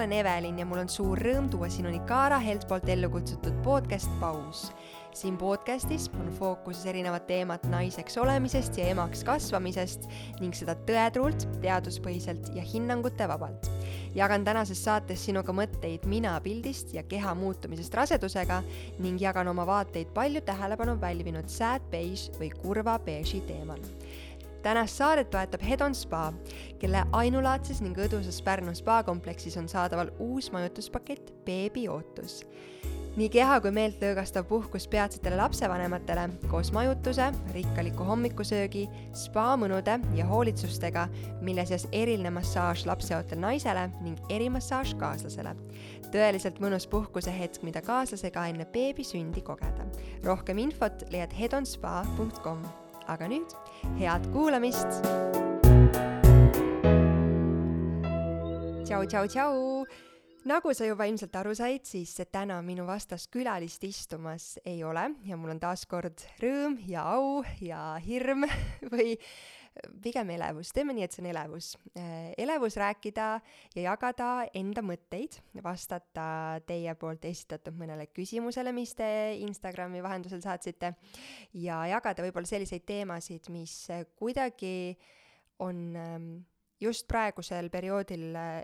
olen Evelin ja mul on suur rõõm tuua sinuni Kaara Helt poolt ellu kutsutud podcast Paus. siin podcastis on fookuses erinevad teemad naiseks olemisest ja emaks kasvamisest ning seda tõetruult, teaduspõhiselt ja hinnangutevabalt. jagan tänases saates sinuga mõtteid minapildist ja keha muutumisest rasedusega ning jagan oma vaateid palju tähelepanu pälvinud sad beige või kurva beeži teemal tänast saadet toetab Hedon Spa, kelle ainulaadses ning õdusas Pärnu spaakompleksis on saadaval uus majutuspakett Beebi ootus. nii keha kui meelt lõõgastav puhkus peatsetele lapsevanematele koos majutuse, rikkaliku hommikusöögi, spaamõnude ja hoolitsustega, mille seas eriline massaaž lapseootel naisele ning erimassaaž kaaslasele. tõeliselt mõnus puhkusehetk, mida kaaslasega enne beebi sündi kogeda. rohkem infot leiad hedonspa.com aga nüüd head kuulamist. tšau, tšau, tšau. nagu sa juba ilmselt aru said, siis täna minu vastas külalist istumas ei ole ja mul on taas kord rõõm ja au ja hirm või pigem elevus, teeme nii, et see on elevus. Äh, elevus rääkida ja jagada enda mõtteid, vastata teie poolt esitatud mõnele küsimusele, mis te Instagrami vahendusel saatsite ja jagada võib-olla selliseid teemasid, mis kuidagi on ähm, just praegusel perioodil äh,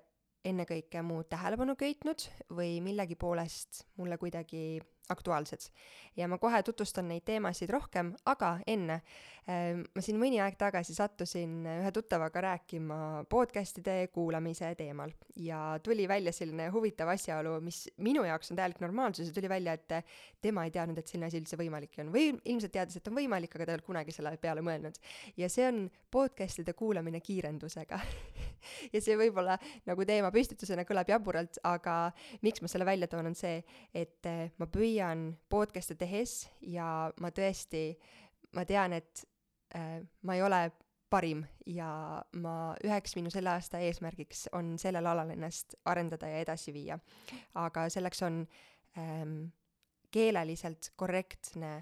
ennekõike mu tähelepanu köitnud või millegi poolest mulle kuidagi aktuaalsed. ja ma kohe tutvustan neid teemasid rohkem, aga enne ma siin mõni aeg tagasi sattusin ühe tuttavaga rääkima podcast'ide kuulamise teemal ja tuli välja selline huvitav asjaolu, mis minu jaoks on täielik normaalsus ja tuli välja, et tema ei teadnud, et selline asi üldse võimalik on või ilmselt teadis, et on võimalik, aga ta ei olnud kunagi selle peale mõelnud. ja see on podcast'ide kuulamine kiirendusega ja see võib-olla nagu teemapüstitusena kõlab jaburalt, aga miks ma selle välja toon, on see, et ma püüan podcast'e tehes ja ma tõesti, ma tean, et ma ei ole parim ja ma, üheks minu selle aasta eesmärgiks on sellel alal ennast arendada ja edasi viia. aga selleks on ähm, keeleliselt korrektne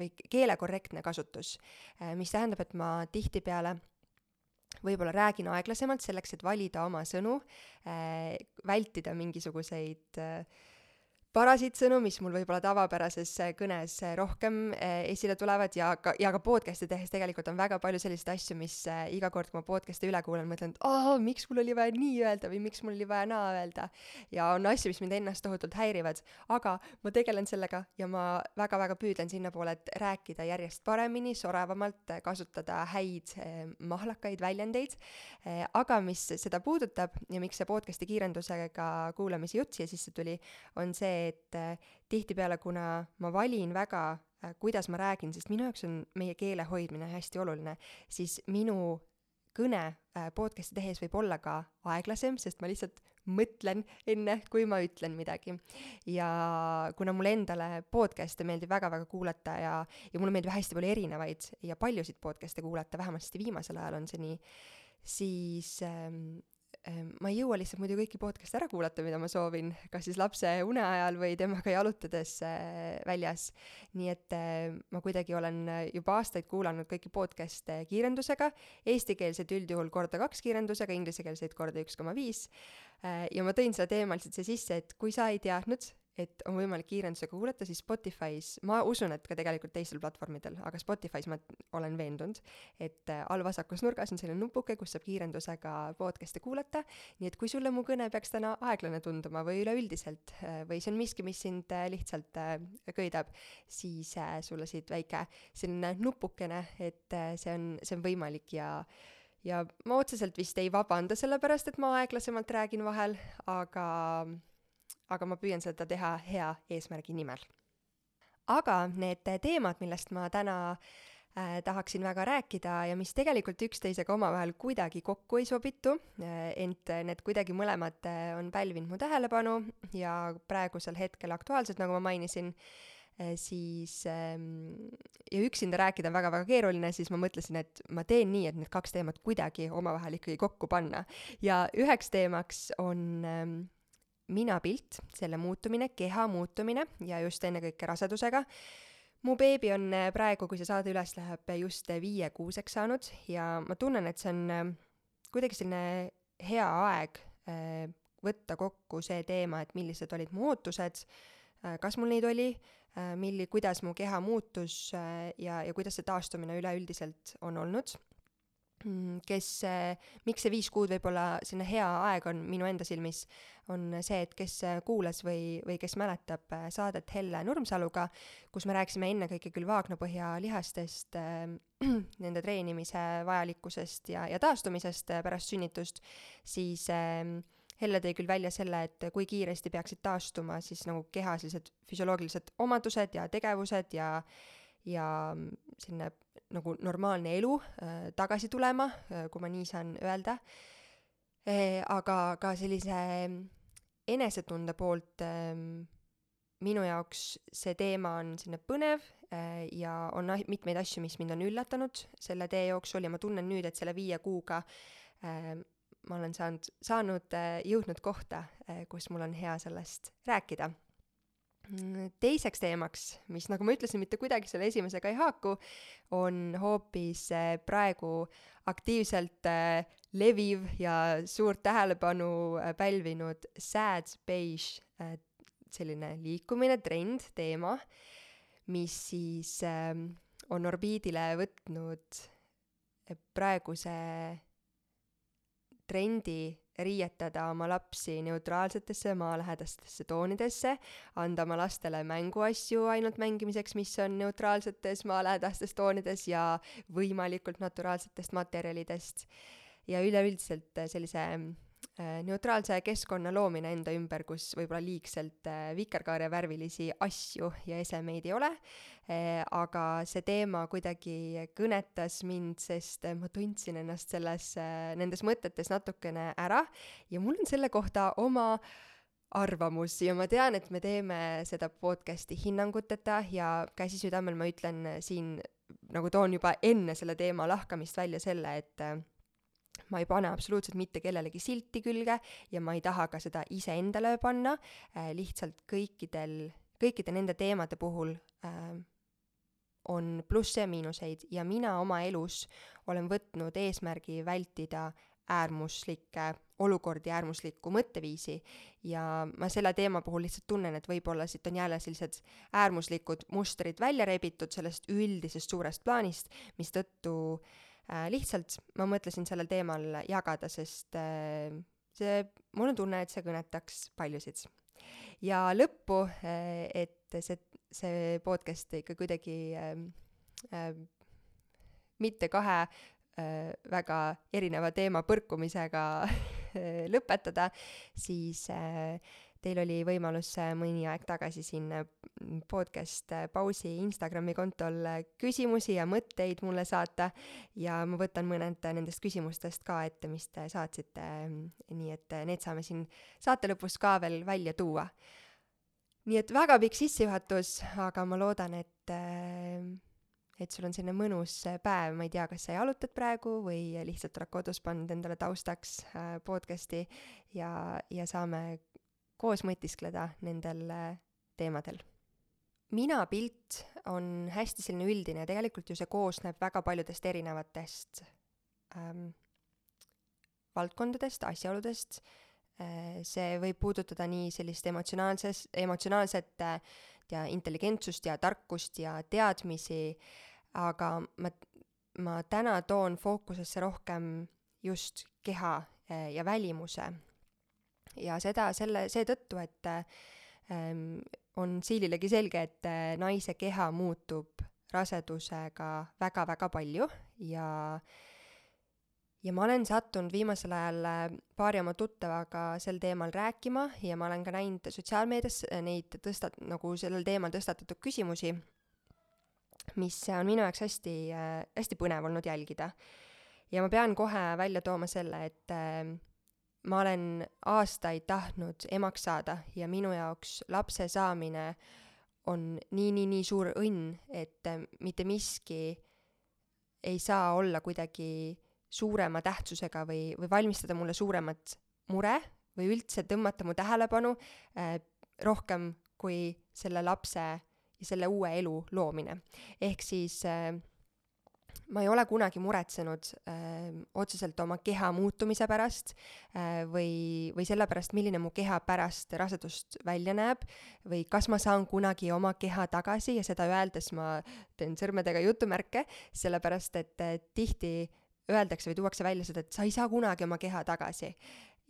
või keele korrektne kasutus äh,, mis tähendab, et ma tihtipeale võib-olla räägin aeglasemalt selleks, et valida oma sõnu äh,, vältida mingisuguseid äh, parasid sõnu, mis mul võib-olla tavapärases äh, kõnes äh, rohkem äh, esile tulevad ja ka, ja ka podcast'e tehes tegelikult on väga palju selliseid asju, mis iga kord, kui ma podcast'e üle kuulan, mõtlen, et aa, miks mul oli vaja nii öelda või miks mul oli vaja naa öelda. ja on asju, mis mind ennast tohutult häirivad, aga ma tegelen sellega ja ma väga-väga püüdlen sinnapoole, et rääkida järjest paremini, soravamalt, kasutada häid mahlakaid väljendeid. aga mis seda puudutab ja miks see podcast'i kiirendusega kuulamise jutt siia sisse tuli, on see, et äh, tihtipeale, kuna ma valin väga, äh, kuidas ma räägin, sest minu jaoks on meie keele hoidmine hästi oluline, siis minu kõne äh, podcast'i tehes võib olla ka aeglasem, sest ma lihtsalt mõtlen enne, kui ma ütlen midagi. ja kuna mulle endale podcast'e meeldib väga-väga kuulata ja, ja mulle meeldib hästi palju erinevaid ja paljusid podcast'e kuulata, vähemasti viimasel ajal on see nii, siis ähm, ma ei jõua lihtsalt muidu kõiki podcast'e ära kuulata, mida ma soovin, kas siis lapse une ajal või temaga jalutades äh, väljas. nii et äh, ma kuidagi olen juba aastaid kuulanud kõiki podcast'e kiirendusega, eestikeelseid üldjuhul korda kaks kiirendusega, inglisekeelseid korda üks koma viis. ja ma tõin selle teema lihtsalt siia sisse, et kui sa ei teadnud, et on võimalik kiirendusega kuulata, siis Spotify's, ma usun, et ka tegelikult teistel platvormidel, aga Spotify's ma olen veendunud, et äh, all vasakus nurgas on selline nupuke, kus saab kiirendusega podcast'e kuulata, nii et kui sulle mu kõne peaks täna aeglane tunduma või üleüldiselt äh, või see on miski, mis sind äh, lihtsalt köidab, siis sulle siit väike selline nupukene, et see on, see on võimalik ja ja ma otseselt vist ei vabanda selle pärast, et ma aeglasemalt räägin vahel, aga aga ma püüan seda teha hea eesmärgi nimel. aga need teemad, millest ma täna äh, tahaksin väga rääkida ja mis tegelikult üksteisega omavahel kuidagi kokku ei sobitu äh,, ent need kuidagi mõlemad äh, on pälvinud mu tähelepanu ja praegusel hetkel aktuaalsed, nagu ma mainisin äh,, siis ähm, ja üksinda rääkida on väga-väga keeruline, siis ma mõtlesin, et ma teen nii, et need kaks teemat kuidagi omavahel ikkagi kokku panna. ja üheks teemaks on ähm, minapilt, selle muutumine, keha muutumine ja just ennekõike rasedusega. mu beebi on äh, praegu, kui see saade üles läheb, just viiekuuseks saanud ja ma tunnen, et see on äh, kuidagi selline hea aeg äh, võtta kokku see teema, et millised olid mu ootused, kas mul neid oli, milli-, kuidas mu keha muutus ja, ja kuidas see taastumine üleüldiselt on olnud kes, miks see viis kuud võib-olla selline hea aeg on minu enda silmis, on see, et kes kuulas või, või kes mäletab äh, saadet Helle Nurmsaluga, kus me rääkisime ennekõike küll vaagnapõhja lihastest äh,, nende treenimise vajalikkusest ja, ja taastumisest äh, pärast sünnitust, siis äh, Helle tõi küll välja selle, et kui kiiresti peaksid taastuma siis nagu keha sellised füsioloogilised omadused ja tegevused ja ja selline nagu normaalne elu äh, tagasi tulema äh,, kui ma nii saan öelda e,. aga ka sellise enesetunde poolt äh, minu jaoks see teema on selline põnev äh, ja on mitmeid asju, mis mind on üllatanud selle tee jooksul ja ma tunnen nüüd, et selle viie kuuga ma olen saanud, saanud jõudnud kohta kus mul on hea sellest rääkida teiseks teemaks, mis nagu ma ütlesin, mitte kuidagi selle esimesega ei haaku, on hoopis äh, praegu aktiivselt äh, leviv ja suurt tähelepanu äh, pälvinud sad beige, selline liikumine, trend, teema, mis siis ähm, on orbiidile võtnud praeguse trendi riietada oma lapsi neutraalsetesse maalähedastesse toonidesse, anda oma lastele mänguasju ainult mängimiseks, mis on neutraalsetes maalähedastes toonides ja võimalikult naturaalsetest materjalidest. ja üleüldiselt sellise neutraalse keskkonna loomine enda ümber, kus võib-olla liigselt äh, vikerkaarevärvilisi asju ja esemeid ei ole, äh, aga see teema kuidagi kõnetas mind, sest ma tundsin ennast selles, nendes mõtetes natukene ära ja mul on selle kohta oma arvamus ja ma tean, et me teeme seda podcast'i hinnanguteta ja käsi südamel ma ütlen siin, nagu toon juba enne selle teema lahkamist välja selle, et ma ei pane absoluutselt mitte kellelegi silti külge ja ma ei taha ka seda iseendale panna äh,, lihtsalt kõikidel, kõikide nende teemade puhul äh, on plusse ja miinuseid ja mina oma elus olen võtnud eesmärgi vältida äärmuslikke olukordi, äärmuslikku mõtteviisi. Ja ma selle teema puhul lihtsalt tunnen, et võib-olla siit on jälle sellised äärmuslikud mustrid välja rebitud sellest üldisest suurest plaanist, mistõttu äh, lihtsalt ma mõtlesin sellel teemal jagada, sest äh, see, mul on tunne, et see kõnetaks paljusid. ja lõppu äh,, et see, see podcast ikka kuidagi äh, äh, mitte kahe äh, väga erineva teema põrkumisega lõpetada, siis äh, Teil oli võimalus äh, mõni aeg tagasi siin äh, podcast äh, pausi Instagrami kontol küsimusi ja mõtteid mulle saata ja ma võtan mõned nendest küsimustest ka ette, mis te saatsite, nii et need saame siin saate lõpus ka veel välja tuua. nii et väga pikk sissejuhatus, aga ma loodan, et et sul on selline mõnus päev, ma ei tea, kas sa jalutad praegu või lihtsalt oled kodus pannud endale taustaks podcast'i ja, ja saame koos mõtiskleda nendel äh, teemadel. mina pilt on hästi selline üldine tegelikult ju see koosneb väga paljudest erinevatest ähm, valdkondadest, asjaoludest äh,, see võib puudutada nii sellist emotsionaalses, emotsionaalset äh, ja intelligentsust ja tarkust ja teadmisi, aga ma, ma täna toon fookusesse rohkem just keha ja välimuse ja seda selle, seetõttu, et ähm, on siililegi selge, et äh, naise keha muutub rasedusega väga-väga palju ja ja ma olen sattunud viimasel ajal äh, paari oma tuttavaga sel teemal rääkima ja ma olen ka näinud sotsiaalmeedias äh, neid tõstat-, nagu sellel teemal tõstatatud küsimusi, mis on minu jaoks hästi hästi põnev olnud jälgida. ja ma pean kohe välja tooma selle, et ma olen aastaid tahtnud emaks saada ja minu jaoks lapse saamine on nii, nii, nii suur õnn, et äh, mitte miski ei saa olla kuidagi suurema tähtsusega või, või valmistada mulle suuremat mure või üldse tõmmata mu tähelepanu äh, rohkem kui selle lapse ja selle uue elu loomine. ehk siis äh, ma ei ole kunagi muretsenud äh, otseselt oma keha muutumise pärast äh, või, või selle pärast, milline mu keha pärast rasedust välja näeb või kas ma saan kunagi oma keha tagasi ja seda öeldes ma teen sõrmedega jutumärke, sellepärast et äh, tihti öeldakse või tuuakse välja seda, et sa ei saa kunagi oma keha tagasi.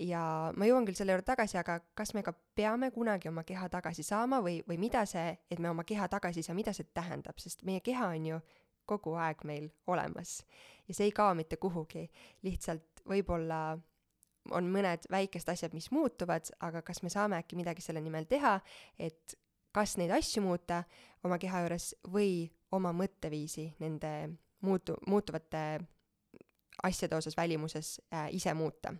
ja ma jõuan küll selle juurde tagasi, aga kas me ka peame kunagi oma keha tagasi saama või, või mida see, et me oma keha tagasi ei saa, mida see tähendab, sest meie keha on ju kogu aeg meil olemas. ja see ei kao mitte kuhugi, lihtsalt võib-olla on mõned väikesed asjad, mis muutuvad, aga kas me saame äkki midagi selle nimel teha, et kas neid asju muuta oma keha juures või oma mõtteviisi nende muutu-, muutuvate asjade osas välimuses äh, ise muuta.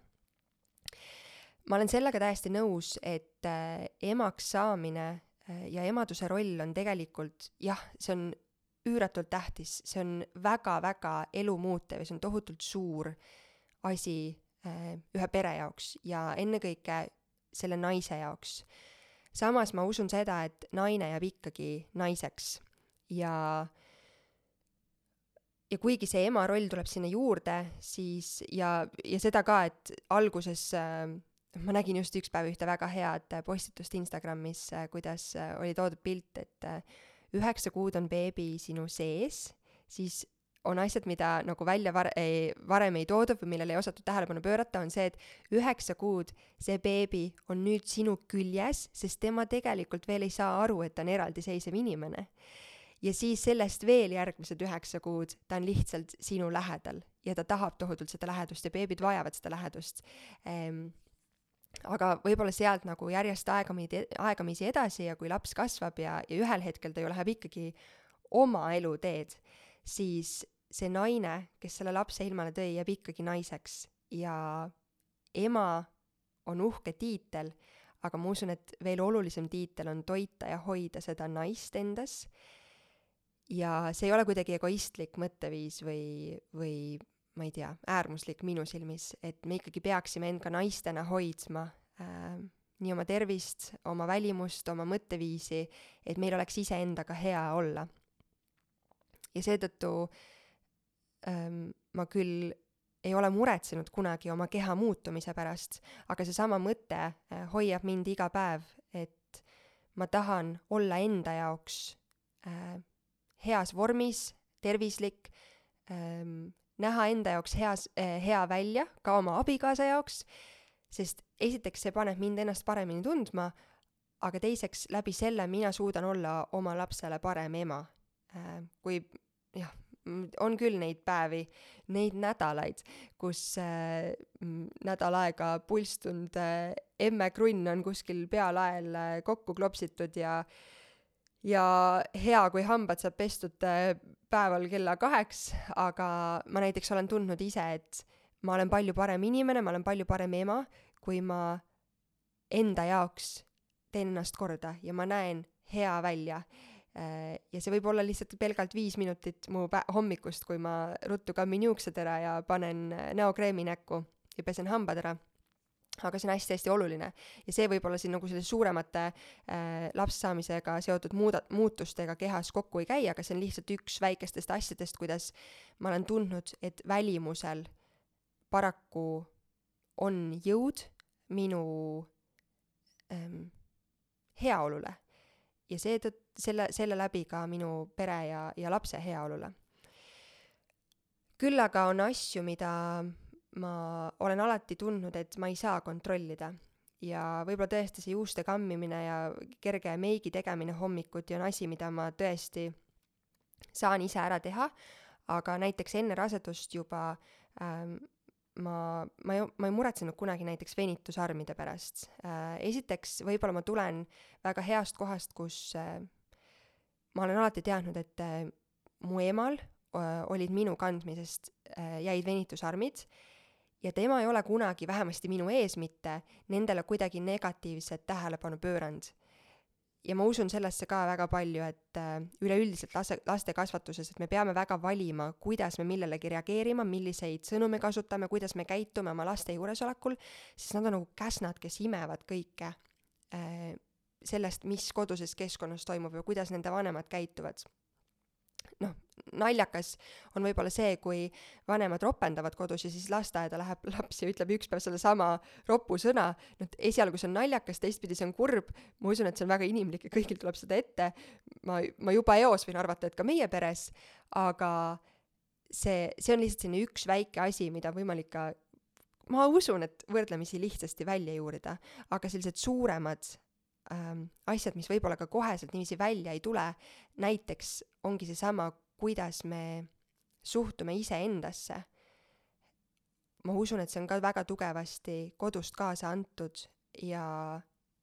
ma olen sellega täiesti nõus, et äh, emaks saamine äh, ja emaduse roll on tegelikult jah, see on üüratult tähtis, see on väga-väga elumuutev ja see on tohutult suur asi äh, ühe pere jaoks ja ennekõike selle naise jaoks. samas ma usun seda, et naine jääb ikkagi naiseks ja ja kuigi see ema roll tuleb sinna juurde, siis ja, ja seda ka, et alguses äh, ma nägin just üks päev ühte väga head postitust Instagramis, äh, kuidas äh, oli toodud pilt, et üheksa kuud on beebi sinu sees, siis on asjad, mida nagu välja var-, ei, varem ei toodud või millele ei osatud tähelepanu pöörata, on see, et üheksa kuud see beebi on nüüd sinu küljes, sest tema tegelikult veel ei saa aru, et ta on eraldiseisev inimene. ja siis sellest veel järgmised üheksa kuud ta on lihtsalt sinu lähedal ja ta tahab tohutult seda lähedust ja beebid vajavad seda lähedust ehm, aga võib-olla sealt nagu järjest aegamisi, aegamisi edasi ja kui laps kasvab ja, ja ühel hetkel ta ju läheb ikkagi oma eluteed, siis see naine, kes selle lapse ilmale tõi, jääb ikkagi naiseks ja ema on uhke tiitel, aga ma usun, et veel olulisem tiitel on toita ja hoida seda naist endas. ja see ei ole kuidagi egoistlik mõtteviis või, või ma ei tea, äärmuslik minu silmis, et me ikkagi peaksime end ka naistena hoidma äh, nii oma tervist, oma välimust, oma mõtteviisi, et meil oleks iseendaga hea olla. ja seetõttu ähm, ma küll ei ole muretsenud kunagi oma keha muutumise pärast, aga seesama mõte äh, hoiab mind iga päev, et ma tahan olla enda jaoks äh, heas vormis, tervislik ähm,, näha enda jaoks heas äh,, hea välja, ka oma abikaasa jaoks, sest esiteks see paneb mind ennast paremini tundma, aga teiseks läbi selle mina suudan olla oma lapsele parem ema äh,. kui jah, on küll neid päevi, neid nädalaid, kus äh, nädal aega pulstunud äh, emme krunn on kuskil pealael äh, kokku klopsitud ja ja hea, kui hambad saab pestud äh, päeval kella kaheks, aga ma näiteks olen tundnud ise, et ma olen palju parem inimene, ma olen palju parem ema, kui ma enda jaoks teen ennast korda ja ma näen hea välja. Äh, ja see võib olla lihtsalt pelgalt viis minutit mu pä-, hommikust, kui ma ruttu kammin juuksed ära ja panen äh, näokreemi näkku ja pesen hambad ära aga see on hästi-hästi oluline ja see võib olla siin nagu selle suuremate äh, lapse saamisega seotud muuda-, muutustega kehas kokku ei käi, aga see on lihtsalt üks väikestest asjadest, kuidas ma olen tundnud, et välimusel paraku on jõud minu ähm, heaolule ja seetõttu, selle, selle läbi ka minu pere ja, ja lapse heaolule. küll aga on asju, mida ma olen alati tundnud, et ma ei saa kontrollida. Ja võib-olla tõesti see juuste kammimine ja kerge meigi tegemine hommikuti on asi, mida ma tõesti saan ise ära teha, aga näiteks enne rasedust juba ähm, ma, ma ei, ma ei muretsenud kunagi näiteks venitusarmide pärast. Äh,. esiteks, võib-olla ma tulen väga heast kohast, kus äh, ma olen alati teadnud, et äh, mu emal äh, olid minu kandmisest äh,, jäid venitusarmid. äh, ja tema ei ole kunagi, vähemasti minu ees mitte, nendele kuidagi negatiivset tähelepanu pööranud. ja ma usun sellesse ka väga palju, et äh, üleüldiselt laste, laste kasvatuses, et me peame väga valima, kuidas me millelegi reageerima, milliseid sõnu me kasutame, kuidas me käitume oma laste juuresolekul, sest nad on nagu käsnad, kes imevad kõike äh, sellest, mis koduses keskkonnas toimub ja kuidas nende vanemad käituvad noh, naljakas on võib-olla see, kui vanemad ropendavad kodus ja siis lasteaeda läheb laps ja ütleb üks päev sellesama ropu sõna, no esialgu see on naljakas, teistpidi see on kurb, ma usun, et see on väga inimlik ja kõigil tuleb seda ette, ma, ma juba eos võin arvata, et ka meie peres, aga see, see on lihtsalt selline üks väike asi, mida on võimalik ka ma usun, et võrdlemisi lihtsasti välja juurida, aga sellised suuremad ähm, asjad, mis võib-olla ka koheselt niiviisi välja ei tule, näiteks ongi seesama, kuidas me suhtume iseendasse. ma usun, et see on ka väga tugevasti kodust kaasa antud ja,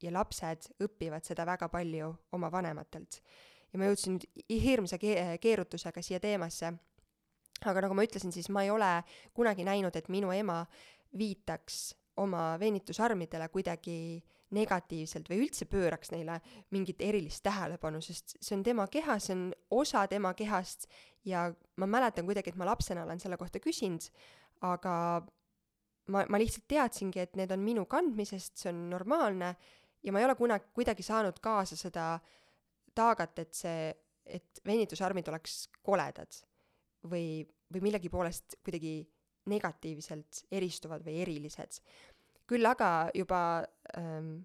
ja lapsed õpivad seda väga palju oma vanematelt. ja ma jõudsin nüüd hirmsa ke-, keerutusega siia teemasse, aga nagu ma ütlesin, siis ma ei ole kunagi näinud, et minu ema viitaks oma venitusarmidele kuidagi negatiivselt või üldse pööraks neile mingit erilist tähelepanu, sest see on tema keha, see on osa tema kehast ja ma mäletan kuidagi, et ma lapsena olen selle kohta küsinud, aga ma, ma lihtsalt teadsingi, et need on minu kandmisest, see on normaalne ja ma ei ole kunagi, kuidagi saanud kaasa seda taagat, et see, et venitusarmid oleks koledad või, või millegi poolest kuidagi negatiivselt eristuvad või erilised. Küll aga juba ähm,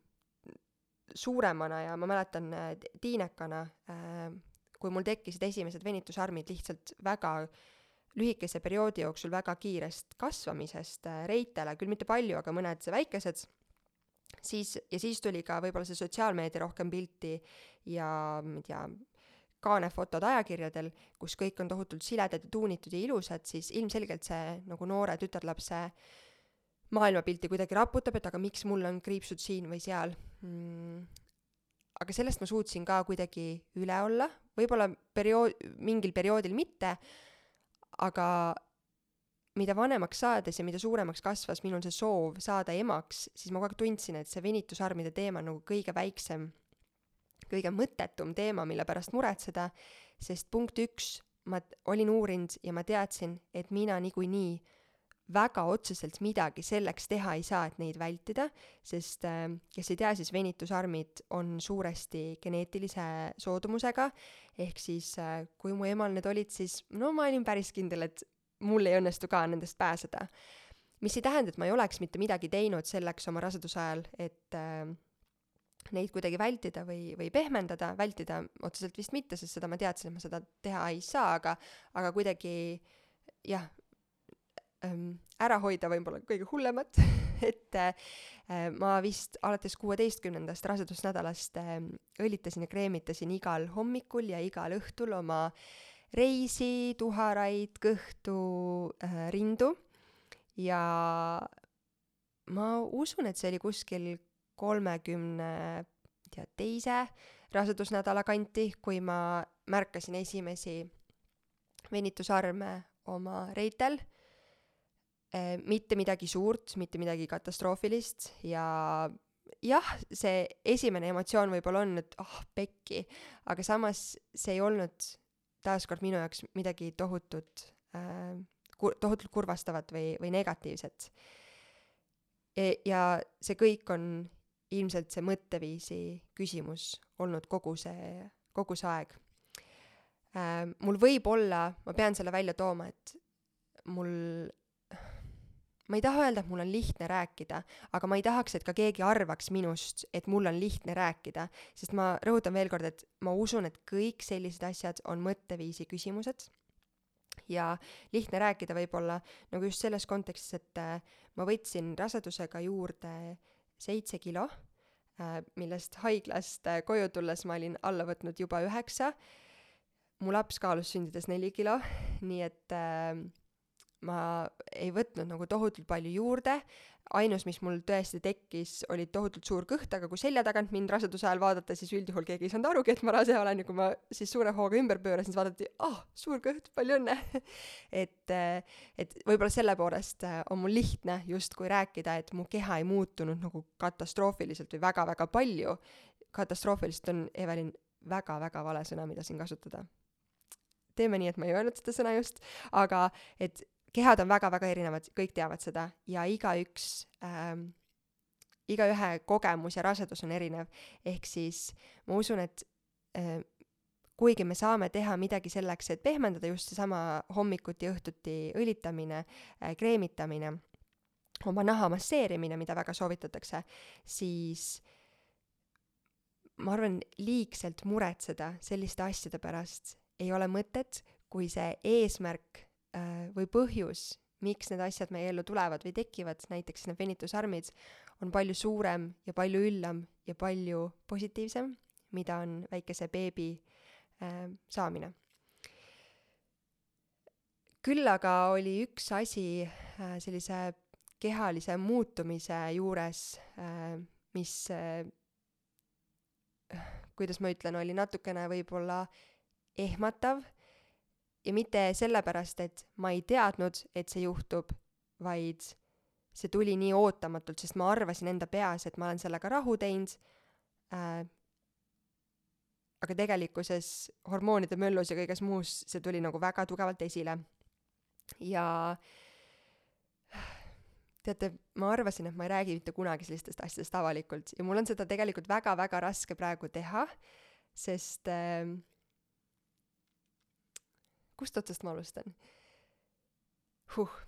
suuremana ja ma mäletan äh, tiinekana äh,, kui mul tekkisid esimesed venitusarmid lihtsalt väga lühikese perioodi jooksul väga kiirest kasvamisest äh, reitele, küll mitte palju, aga mõned väikesed, siis, ja siis tuli ka võib-olla see sotsiaalmeedia rohkem pilti ja ma ei tea, kaanefotod ajakirjadel, kus kõik on tohutult siledad ja tuunitud ja ilusad, siis ilmselgelt see nagu noore tütarlapse maailmapilti kuidagi raputab, et aga miks mul on kriipsud siin või seal. Mm.. aga sellest ma suutsin ka kuidagi üle olla, võib-olla periood, mingil perioodil mitte, aga mida vanemaks saades ja mida suuremaks kasvas minul see soov saada emaks, siis ma kogu aeg tundsin, et see venitusarmide teema on nagu kõige väiksem kõige mõttetum teema, mille pärast muretseda, sest punkt üks, ma olin uurinud ja ma teadsin, et mina niikuinii väga otseselt midagi selleks teha ei saa, et neid vältida, sest äh, kes ei tea, siis venitusarmid on suuresti geneetilise soodumusega, ehk siis äh, kui mu emal need olid, siis no ma olin päris kindel, et mul ei õnnestu ka nendest pääseda. mis ei tähenda, et ma ei oleks mitte midagi teinud selleks oma raseduse ajal, et äh, neid kuidagi vältida või, või pehmendada, vältida otseselt vist mitte, sest seda ma teadsin, et ma seda teha ei saa, aga, aga kuidagi jah ära hoida võib-olla kõige hullemat et äh, ma vist alates kuueteistkümnendast rasedusnädalast äh, õlitasin ja kreemitasin igal hommikul ja igal õhtul oma reisi, tuharaid, kõhtu äh,, rindu ja ma usun, et see oli kuskil kolmekümne tea teise rasedusnädala kanti, kui ma märkasin esimesi venitusarme oma reitel. Eh, mitte midagi suurt, mitte midagi katastroofilist ja jah, see esimene emotsioon võib-olla on, et ah oh, pekki, aga samas see ei olnud taaskord minu jaoks midagi tohutut äh,, kur-, tohutult kurvastavat või, või negatiivset e. ja see kõik on ilmselt see mõtteviisi küsimus olnud kogu see, kogu see aeg äh,. mul võib olla, ma pean selle välja tooma, et mul, ma ei taha öelda, et mul on lihtne rääkida, aga ma ei tahaks, et ka keegi arvaks minust, et mul on lihtne rääkida, sest ma rõhutan veel kord, et ma usun, et kõik sellised asjad on mõtteviisi küsimused ja lihtne rääkida võib-olla nagu just selles kontekstis, et äh, ma võtsin rasedusega juurde seitse kilo, äh, millest haiglast äh, koju tulles ma olin alla võtnud juba üheksa. mu laps kaalus sündides neli kilo, nii et äh, ma ei võtnud nagu tohutult palju juurde, ainus, mis mul tõesti tekkis, oli tohutult suur kõht, aga kui selja tagant mind raseduse ajal vaadata, siis üldjuhul keegi ei saanud arugi, et ma rase olen. Ja kui ma siis suure hooga ümber pöörasin, siis vaadati, ah oh,, suur kõht, palju õnne! Et, et võib-olla selle poolest on mul lihtne justkui rääkida, et mu keha ei muutunud nagu katastroofiliselt või väga-väga palju. katastroofiliselt on, Evelin, väga-väga vale sõna, mida siin kasutada. Teeme nii, et ma ei öelnud seda sõna just, aga et kehad on väga-väga erinevad, kõik teavad seda ja igaüks ähm,, igaühe kogemus ja rasedus on erinev. ehk siis ma usun, et äh, kuigi me saame teha midagi selleks, et pehmendada just seesama hommikuti, õhtuti õlitamine, äh, kreemitamine, oma naha masseerimine, mida väga soovitatakse, siis ma arvan, liigselt muretseda selliste asjade pärast ei ole mõtet, kui see eesmärk või põhjus, miks need asjad meie ellu tulevad või tekivad, näiteks need venitusarmid, on palju suurem ja palju üllam ja palju positiivsem, mida on väikese beebi äh, saamine. küll aga oli üks asi äh, sellise kehalise muutumise juures äh,, mis äh, kuidas ma ütlen, oli natukene võib-olla ehmatav ja mitte sellepärast, et ma ei teadnud, et see juhtub, vaid see tuli nii ootamatult, sest ma arvasin enda peas, et ma olen sellega rahu teinud äh,, aga tegelikkuses hormoonide möllus ja kõiges muus see tuli nagu väga tugevalt esile. ja teate, ma arvasin, et ma ei räägi mitte kunagi sellistest asjadest avalikult ja mul on seda tegelikult väga-väga raske praegu teha, sest äh, kust otsast ma alustan huh.?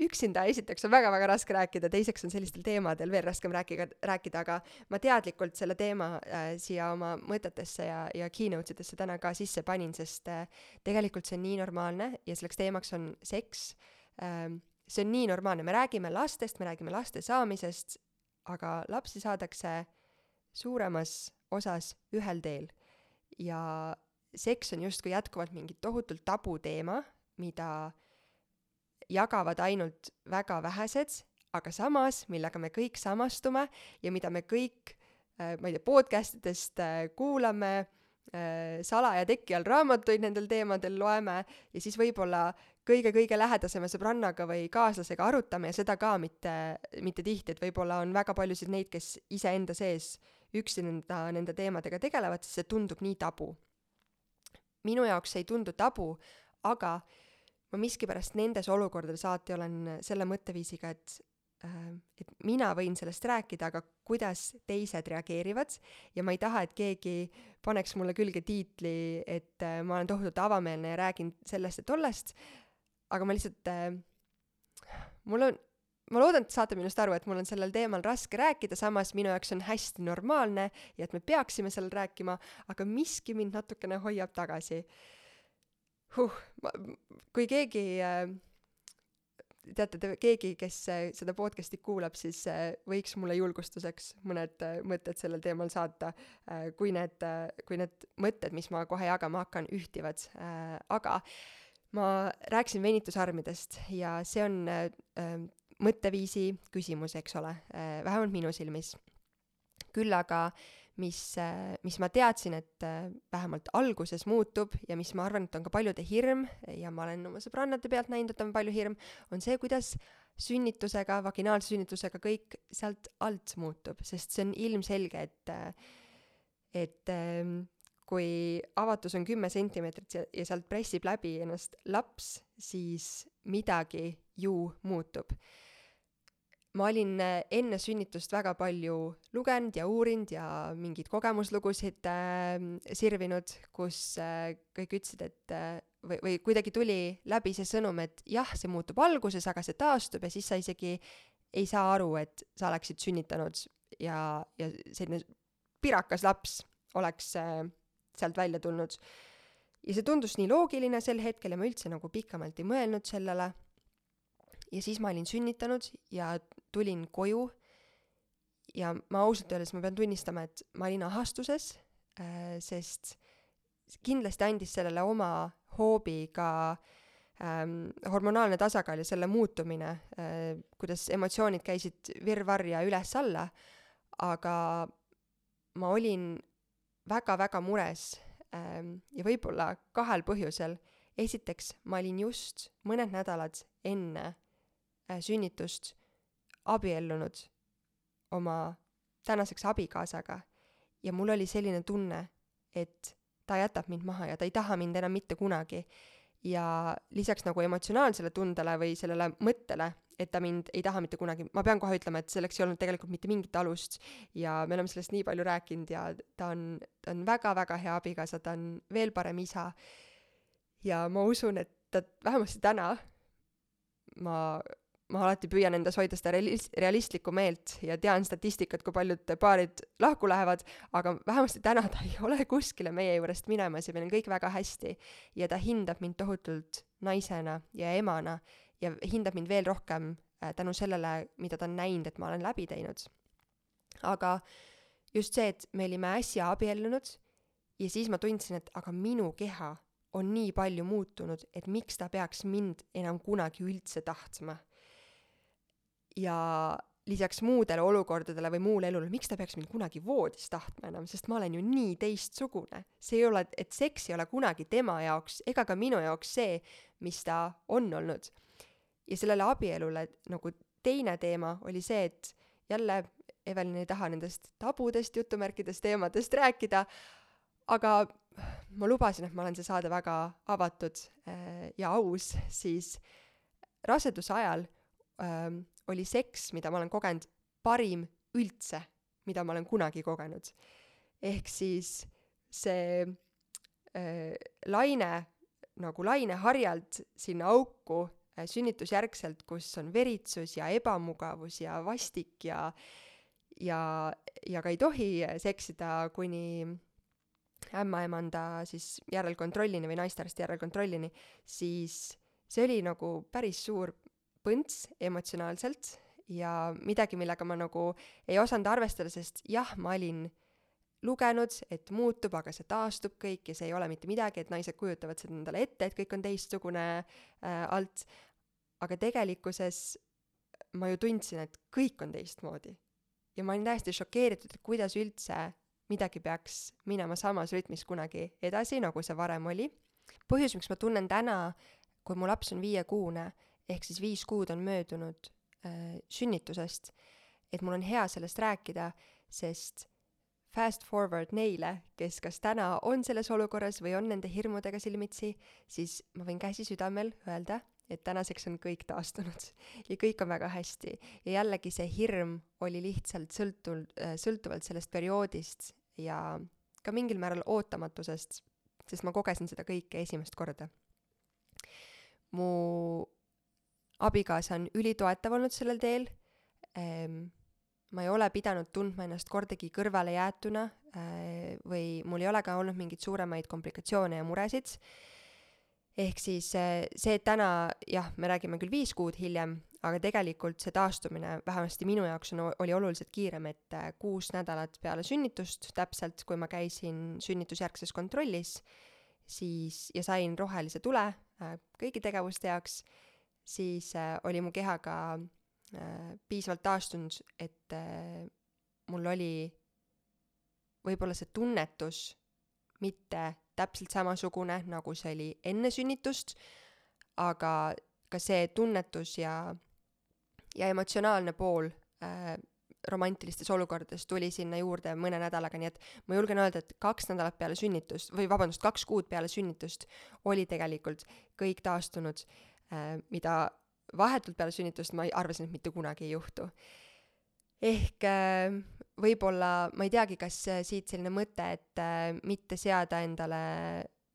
üksinda esiteks on väga-väga raske rääkida, teiseks on sellistel teemadel veel raskem rääkida, rääkida, aga ma teadlikult selle teema äh, siia oma mõtetesse ja, ja keynote idesse täna ka sisse panin, sest äh, tegelikult see on nii normaalne ja selleks teemaks on seks ähm,. see on nii normaalne, me räägime lastest, me räägime laste saamisest, aga lapsi saadakse suuremas osas ühel teel ja seks on justkui jätkuvalt mingi tohutult tabuteema, mida jagavad ainult väga vähesed, aga samas, millega me kõik samastume ja mida me kõik, äh, ma ei tea, podcast idest äh, kuulame, äh, salaja teki all raamatuid nendel teemadel loeme ja siis võib-olla kõige-kõige lähedasema sõbrannaga või kaaslasega arutame ja seda ka mitte, mitte tihti, et võib-olla on väga paljusid neid, kes iseenda sees üksinda nende teemadega tegelevad, sest see tundub nii tabu minu jaoks see ei tundu tabu, aga ma miskipärast nendes olukordades alati olen selle mõtteviisiga, et äh, et mina võin sellest rääkida, aga kuidas teised reageerivad. Ja ma ei taha, et keegi paneks mulle külge tiitli, et äh, ma olen tohutult avameelne ja räägin sellest ja tollest, aga ma lihtsalt äh,, mul on, ma loodan, et saate minust aru, et mul on sellel teemal raske rääkida, samas minu jaoks on hästi normaalne ja et me peaksime sellel rääkima, aga miski mind natukene hoiab tagasi huh,. kui keegi äh, teate te, keegi, kes äh, seda podcast'i kuulab, siis äh, võiks mulle julgustuseks mõned mõtted sellel teemal saata, kui need, kui need mõtted, mis ma kohe jagama hakkan, ühtivad, aga ma rääkisin venitusarmidest ja see on mõtteviisi küsimus, eks ole, äh, vähemalt minu silmis. küll aga mis, äh, mis ma teadsin, et äh, vähemalt alguses muutub ja mis ma arvan, et on ka paljude hirm ja ma olen oma sõbrannade pealt näinud, et on palju hirm, on see, kuidas sünnitusega, vaginaalse sünnitusega kõik sealt alt muutub, sest see on ilmselge, et et ähm, kui avatus on kümme sentimeetrit ja, ja sealt pressib läbi ennast laps, siis midagi ju muutub ma olin äh, enne sünnitust väga palju lugenud ja uurinud ja mingeid kogemuslugusid äh, sirvinud, kus äh, kõik ütlesid, et äh, või, või kuidagi tuli läbi see sõnum, et jah, see muutub alguses, aga see taastub ja siis sa isegi ei saa aru, et sa oleksid sünnitanud ja, ja selline pirakas laps oleks äh, sealt välja tulnud. ja see tundus nii loogiline sel hetkel ja ma üldse nagu pikemalt ei mõelnud sellele ja siis ma olin sünnitanud ja tulin koju ja ma ausalt öeldes, ma pean tunnistama, et ma olin ahastuses äh,, sest kindlasti andis sellele oma hoobi ka ähm, hormonaalne tasakaal ja selle muutumine äh,, kuidas emotsioonid käisid virvarr ja üles-alla, aga ma olin väga-väga mures ähm, ja võib-olla kahel põhjusel. esiteks, ma olin just mõned nädalad enne sünnitust abiellunud oma tänaseks abikaasaga ja mul oli selline tunne, et ta jätab mind maha ja ta ei taha mind enam mitte kunagi. ja lisaks nagu emotsionaalsele tundele või sellele mõttele, et ta mind ei taha mitte kunagi, ma pean kohe ütlema, et selleks ei olnud tegelikult mitte mingit alust ja me oleme sellest nii palju rääkinud ja ta on, ta on väga-väga hea abikaasa, ta on veel parem isa. ja ma usun, et ta vähemasti täna ma ma alati püüan endas hoida seda realis-, realistlikku meelt ja tean statistikat, kui paljud paarid lahku lähevad, aga vähemasti täna ta ei ole kuskile meie juurest minemas ja meil on kõik väga hästi. ja ta hindab mind tohutult naisena ja emana ja hindab mind veel rohkem äh, tänu sellele, mida ta on näinud, et ma olen läbi teinud. aga just see, et me olime äsja abiellunud ja siis ma tundsin, et aga minu keha on nii palju muutunud, et miks ta peaks mind enam kunagi üldse tahtma ja lisaks muudele olukordadele või muule elule, miks ta peaks mind kunagi voodis tahtma enam, sest ma olen ju nii teistsugune. see ei ole, et seks ei ole kunagi tema jaoks ega ka minu jaoks see, mis ta on olnud. ja sellele abielule nagu teine teema oli see, et jälle Evelin ei taha nendest tabudest jutumärkides teemadest rääkida, aga ma lubasin, et ma olen see saade väga avatud äh, ja aus, siis raseduse ajal ähm, oli seks, mida ma olen kogenud, parim üldse, mida ma olen kunagi kogenud. ehk siis see äh, laine nagu laineharjalt sinna auku äh, sünnitusjärgselt, kus on veritsus ja ebamugavus ja vastik ja ja, ja ka ei tohi seksida kuni ämmaemanda siis järelkontrollini või naistearsti järelkontrollini, siis see oli nagu päris suur põnts emotsionaalselt ja midagi, millega ma nagu ei osanud arvestada, sest jah, ma olin lugenud, et muutub, aga see taastub kõik ja see ei ole mitte midagi, et naised kujutavad seda endale ette, et kõik on teistsugune äh, alt, aga tegelikkuses ma ju tundsin, et kõik on teistmoodi. ja ma olin täiesti šokeeritud, et kuidas üldse midagi peaks minema samas rütmis kunagi edasi, nagu see varem oli. põhjus, miks ma tunnen täna, kui mu laps on viiekuune, ehk siis viis kuud on möödunud äh, sünnitusest, et mul on hea sellest rääkida, sest fast forward neile, kes kas täna on selles olukorras või on nende hirmudega silmitsi, siis ma võin käsi südamel öelda, et tänaseks on kõik taastunud ja kõik on väga hästi. ja jällegi see hirm oli lihtsalt sõltul- äh,, sõltuvalt sellest perioodist ja ka mingil määral ootamatusest, sest ma kogesin seda kõike esimest korda. mu abikaasa on ülitoetav olnud sellel teel ehm,. ma ei ole pidanud tundma ennast kordagi kõrvalejäetuna äh, või mul ei ole ka olnud mingeid suuremaid komplikatsioone ja muresid. ehk siis äh, see, et täna jah, me räägime küll viis kuud hiljem, aga tegelikult see taastumine vähemasti minu jaoks on, oli oluliselt kiirem, et äh, kuus nädalat peale sünnitust täpselt, kui ma käisin sünnitusjärgses kontrollis, siis ja sain rohelise tule äh, kõigi tegevuste jaoks siis äh, oli mu keha ka äh, piisavalt taastunud, et äh, mul oli võib-olla see tunnetus mitte täpselt samasugune, nagu see oli enne sünnitust, aga ka see tunnetus ja, ja emotsionaalne pool äh, romantilistes olukordades tuli sinna juurde mõne nädalaga, nii et ma julgen öelda, et kaks nädalat peale sünnitust või vabandust, kaks kuud peale sünnitust oli tegelikult kõik taastunud. Äh, mida vahetult peale sünnitust ma arvasin, et mitte kunagi ei juhtu. ehk äh, võib-olla, ma ei teagi, kas äh, siit selline mõte, et mitte seada endale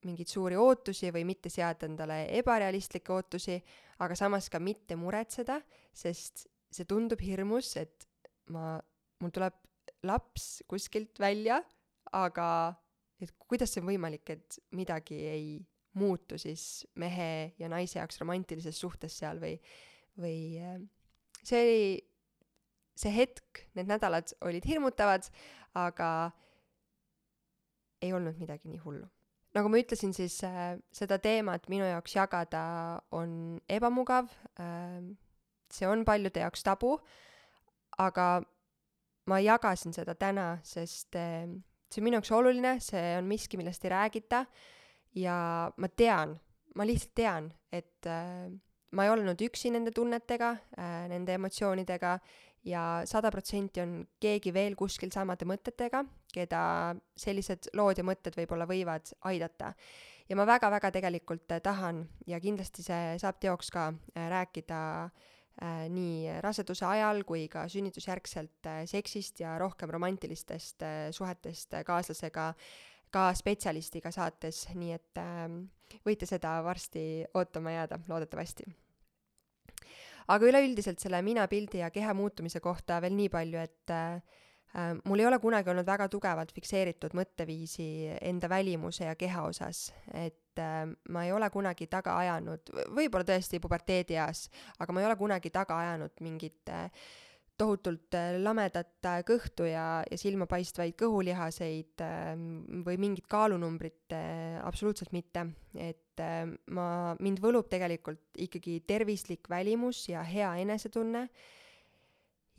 mingeid suuri ootusi või mitte seada endale ebarealistlikke ootusi, aga samas ka mitte muretseda, sest see tundub hirmus, et ma, mul tuleb laps kuskilt välja, aga et kuidas see on võimalik, et midagi ei muutu siis mehe ja naise jaoks romantilises suhtes seal või, või äh, see oli, see hetk, need nädalad olid hirmutavad, aga ei olnud midagi nii hullu. nagu ma ütlesin, siis äh, seda teemat minu jaoks jagada on ebamugav äh,, see on paljude jaoks tabu, aga ma jagasin seda täna, sest äh, see on minu jaoks oluline, see on miski, millest ei räägita äh,, ja ma tean, ma lihtsalt tean, et äh, ma ei olnud üksi nende tunnetega äh,, nende emotsioonidega ja sada protsenti on keegi veel kuskil samade mõtetega, keda sellised lood ja mõtted võib-olla võivad aidata. ja ma väga-väga tegelikult tahan ja kindlasti see saab teoks ka rääkida äh, nii raseduse ajal kui ka sünnitusjärgselt äh, seksist ja rohkem romantilistest äh, suhetest kaaslasega, ka spetsialistiga saates, nii et äh, võite seda varsti ootama jääda, loodetavasti. Aga üleüldiselt selle minapildi ja keha muutumise kohta veel nii palju, et äh, äh, mul ei ole kunagi olnud väga tugevalt fikseeritud mõtteviisi enda välimuse ja keha osas, et äh, ma ei ole kunagi taga ajanud, võib-olla tõesti puberteedieas, aga ma ei ole kunagi taga ajanud mingit äh, tohutult äh, lamedat äh, kõhtu ja, ja silmapaistvaid kõhulihaseid ähm, või mingit kaalunumbrit äh, absoluutselt mitte. et ma, mind võlub tegelikult ikkagi tervislik välimus ja hea enesetunne.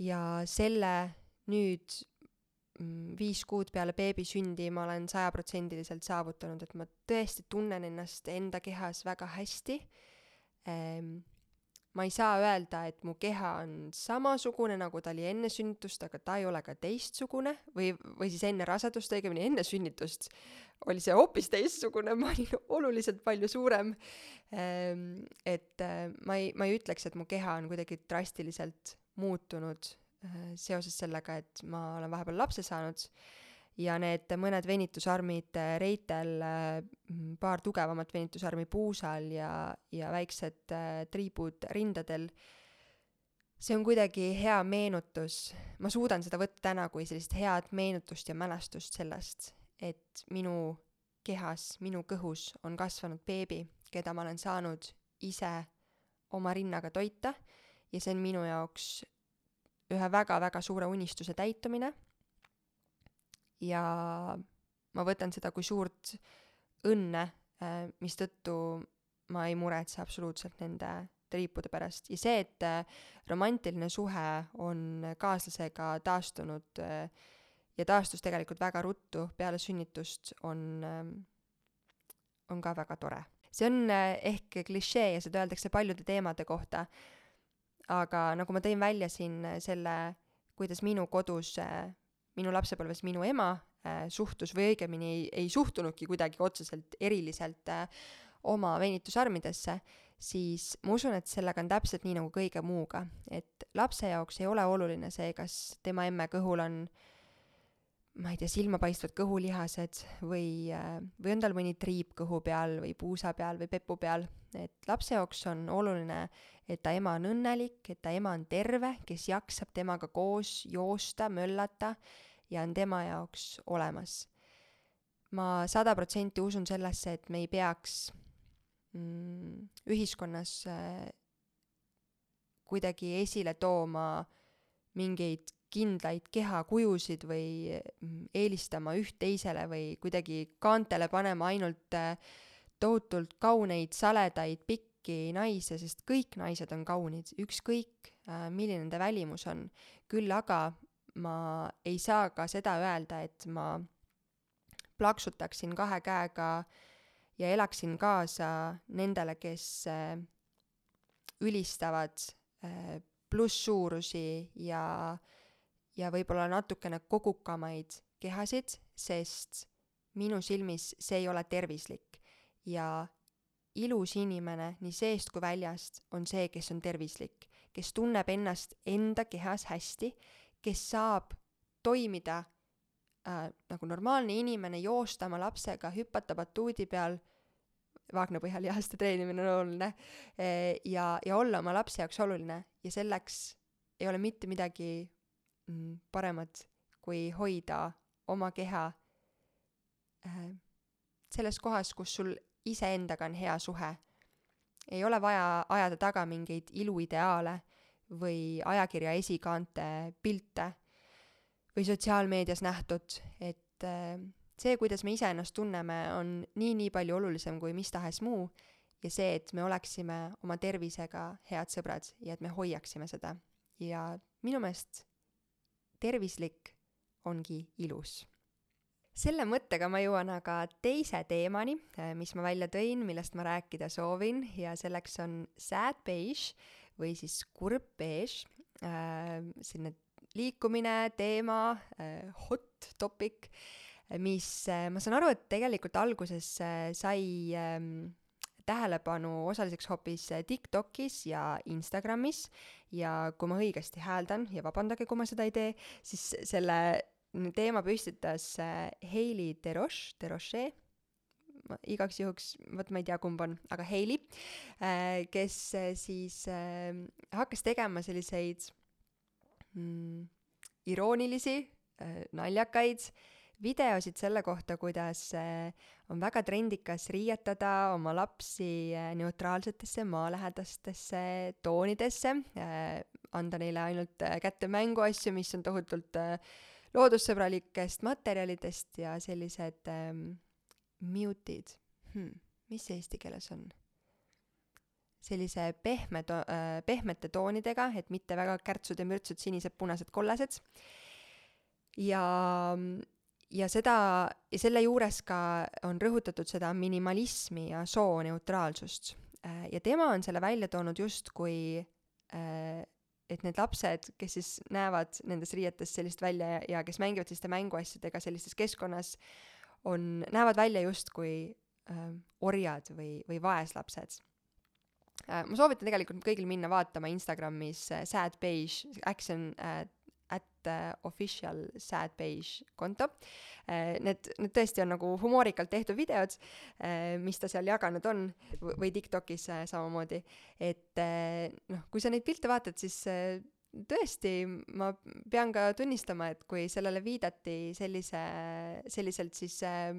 ja selle nüüd mm, viis kuud peale beebi sündi ma olen sajaprotsendiliselt saavutanud, et ma tõesti tunnen ennast enda kehas väga hästi ehm, ma ei saa öelda, et mu keha on samasugune, nagu ta oli enne sünnitust, aga ta ei ole ka teistsugune või, või siis enne rasedust, õigemini enne sünnitust oli see hoopis teistsugune, ma olin oluliselt palju suurem. Ehm, et äh, ma ei, ma ei ütleks, et mu keha on kuidagi drastiliselt muutunud äh, seoses sellega, et ma olen vahepeal lapse saanud ja need mõned venitusarmid äh, reitel, äh, paar tugevamat venitusarmi puusal ja, ja väiksed äh, triibud rindadel, see on kuidagi hea meenutus, ma suudan seda võtta täna kui sellist head meenutust ja mälestust sellest, et minu kehas, minu kõhus on kasvanud beebi, keda ma olen saanud ise oma rinnaga toita ja see on minu jaoks ühe väga-väga suure unistuse täitumine ja ma võtan seda kui suurt õnne, äh, mistõttu ma ei muretse absoluutselt nende triipude pärast ja see, et äh, romantiline suhe on kaaslasega taastunud äh, ja taastus tegelikult väga ruttu peale sünnitust, on, on ka väga tore. see on ehk klišee ja seda öeldakse paljude teemade kohta, aga nagu ma tõin välja siin selle, kuidas minu kodus minu lapsepõlves minu ema äh, suhtus või õigemini ei, ei suhtunudki kuidagi otseselt eriliselt äh, oma venitusarmidesse, siis ma usun, et sellega on täpselt nii nagu kõige muuga, et lapse jaoks ei ole oluline see, kas tema emme kõhul on ma ei tea, silmapaistvad kõhulihased või, äh, või on tal mõni triip kõhu peal või puusa peal või pepu peal, et lapse jaoks on oluline, et ta ema on õnnelik, et ta ema on terve, kes jaksab temaga koos joosta, möllata ja on tema jaoks olemas. ma sada protsenti usun sellesse, et me ei peaks mm, ühiskonnas äh, kuidagi esile tooma mingeid kindlaid kehakujusid või mm, eelistama üht teisele või kuidagi kaantele panema ainult äh, tohutult kauneid, saledaid, pikki naisi, sest kõik naised on kaunid, ükskõik äh, milline nende välimus on. küll aga ma ei saa ka seda öelda, et ma plaksutaksin kahe käega ja elaksin kaasa nendele, kes äh, ülistavad äh, plusssuurusi ja, ja võib-olla natukene kogukamaid kehasid, sest minu silmis see ei ole tervislik. ja ilus inimene nii seest kui väljast on see, kes on tervislik, kes tunneb ennast enda kehas hästi kes saab toimida äh, nagu normaalne inimene, joosta oma lapsega, hüpata batuudi peal, vaagnapõhjal lihaste treenimine on oluline, e, ja, ja olla oma lapse jaoks oluline ja selleks ei ole mitte midagi mm, paremat, kui hoida oma keha äh, selles kohas, kus sul iseendaga on hea suhe. ei ole vaja ajada taga mingeid iluideaale või ajakirja esikaante pilte või sotsiaalmeedias nähtud, et äh, see, kuidas me iseennast tunneme, on nii-nii palju olulisem kui mis tahes muu ja see, et me oleksime oma tervisega head sõbrad ja et me hoiaksime seda. ja minu meelest tervislik ongi ilus. selle mõttega ma jõuan aga teise teemani, äh, mis ma välja tõin, millest ma rääkida soovin ja selleks on sad beige või siis kurb beež äh,, selline liikumine, teema äh,, hot topic mis ma saan aru, et tegelikult alguses sai ähm, tähelepanu osaliseks hoopis TikTokis ja Instagramis. Ja kui ma õigesti hääldan ja vabandage, kui ma seda ei tee, siis selle teema püstitas Hailey Deroche, Deroche, igaks juhuks, vot ma ei tea, kumb on, aga Hailey, kes siis hakkas tegema selliseid mm, iroonilisi, naljakaid videosid selle kohta, kuidas on väga trendikas riietada oma lapsi neutraalsetesse maalähedastesse toonidesse, anda neile ainult kätte mänguasju, mis on tohutult loodussõbralikest materjalidest ja sellised ähm, mute'id hmm,, mis see eesti keeles on? sellise pehme to- pehmete toonidega, et mitte väga kärtsud ja mürtsud, sinised, punased, kollased. ja, ja seda, ja selle juures ka on rõhutatud seda minimalismi ja sooneutraalsust äh,. ja tema on selle välja toonud justkui äh, et need lapsed, kes siis näevad nendes riietes sellist välja ja, ja kes mängivad selliste mänguasjadega sellises keskkonnas, on, näevad välja justkui äh, orjad või, või vaeslapsed äh,. ma soovitan tegelikult kõigil minna vaatama Instagramis äh, Sad Beige, Action äh, official sad beige konto uh,. Need, need tõesti on nagu humoorikalt tehtud videod uh,, mis ta seal jaganud on või Tiktokis samamoodi, et noh, kui sa neid pilte vaatad, siis tõesti, ma pean ka tunnistama, et kui sellele viidati sellise, selliselt, siis äh,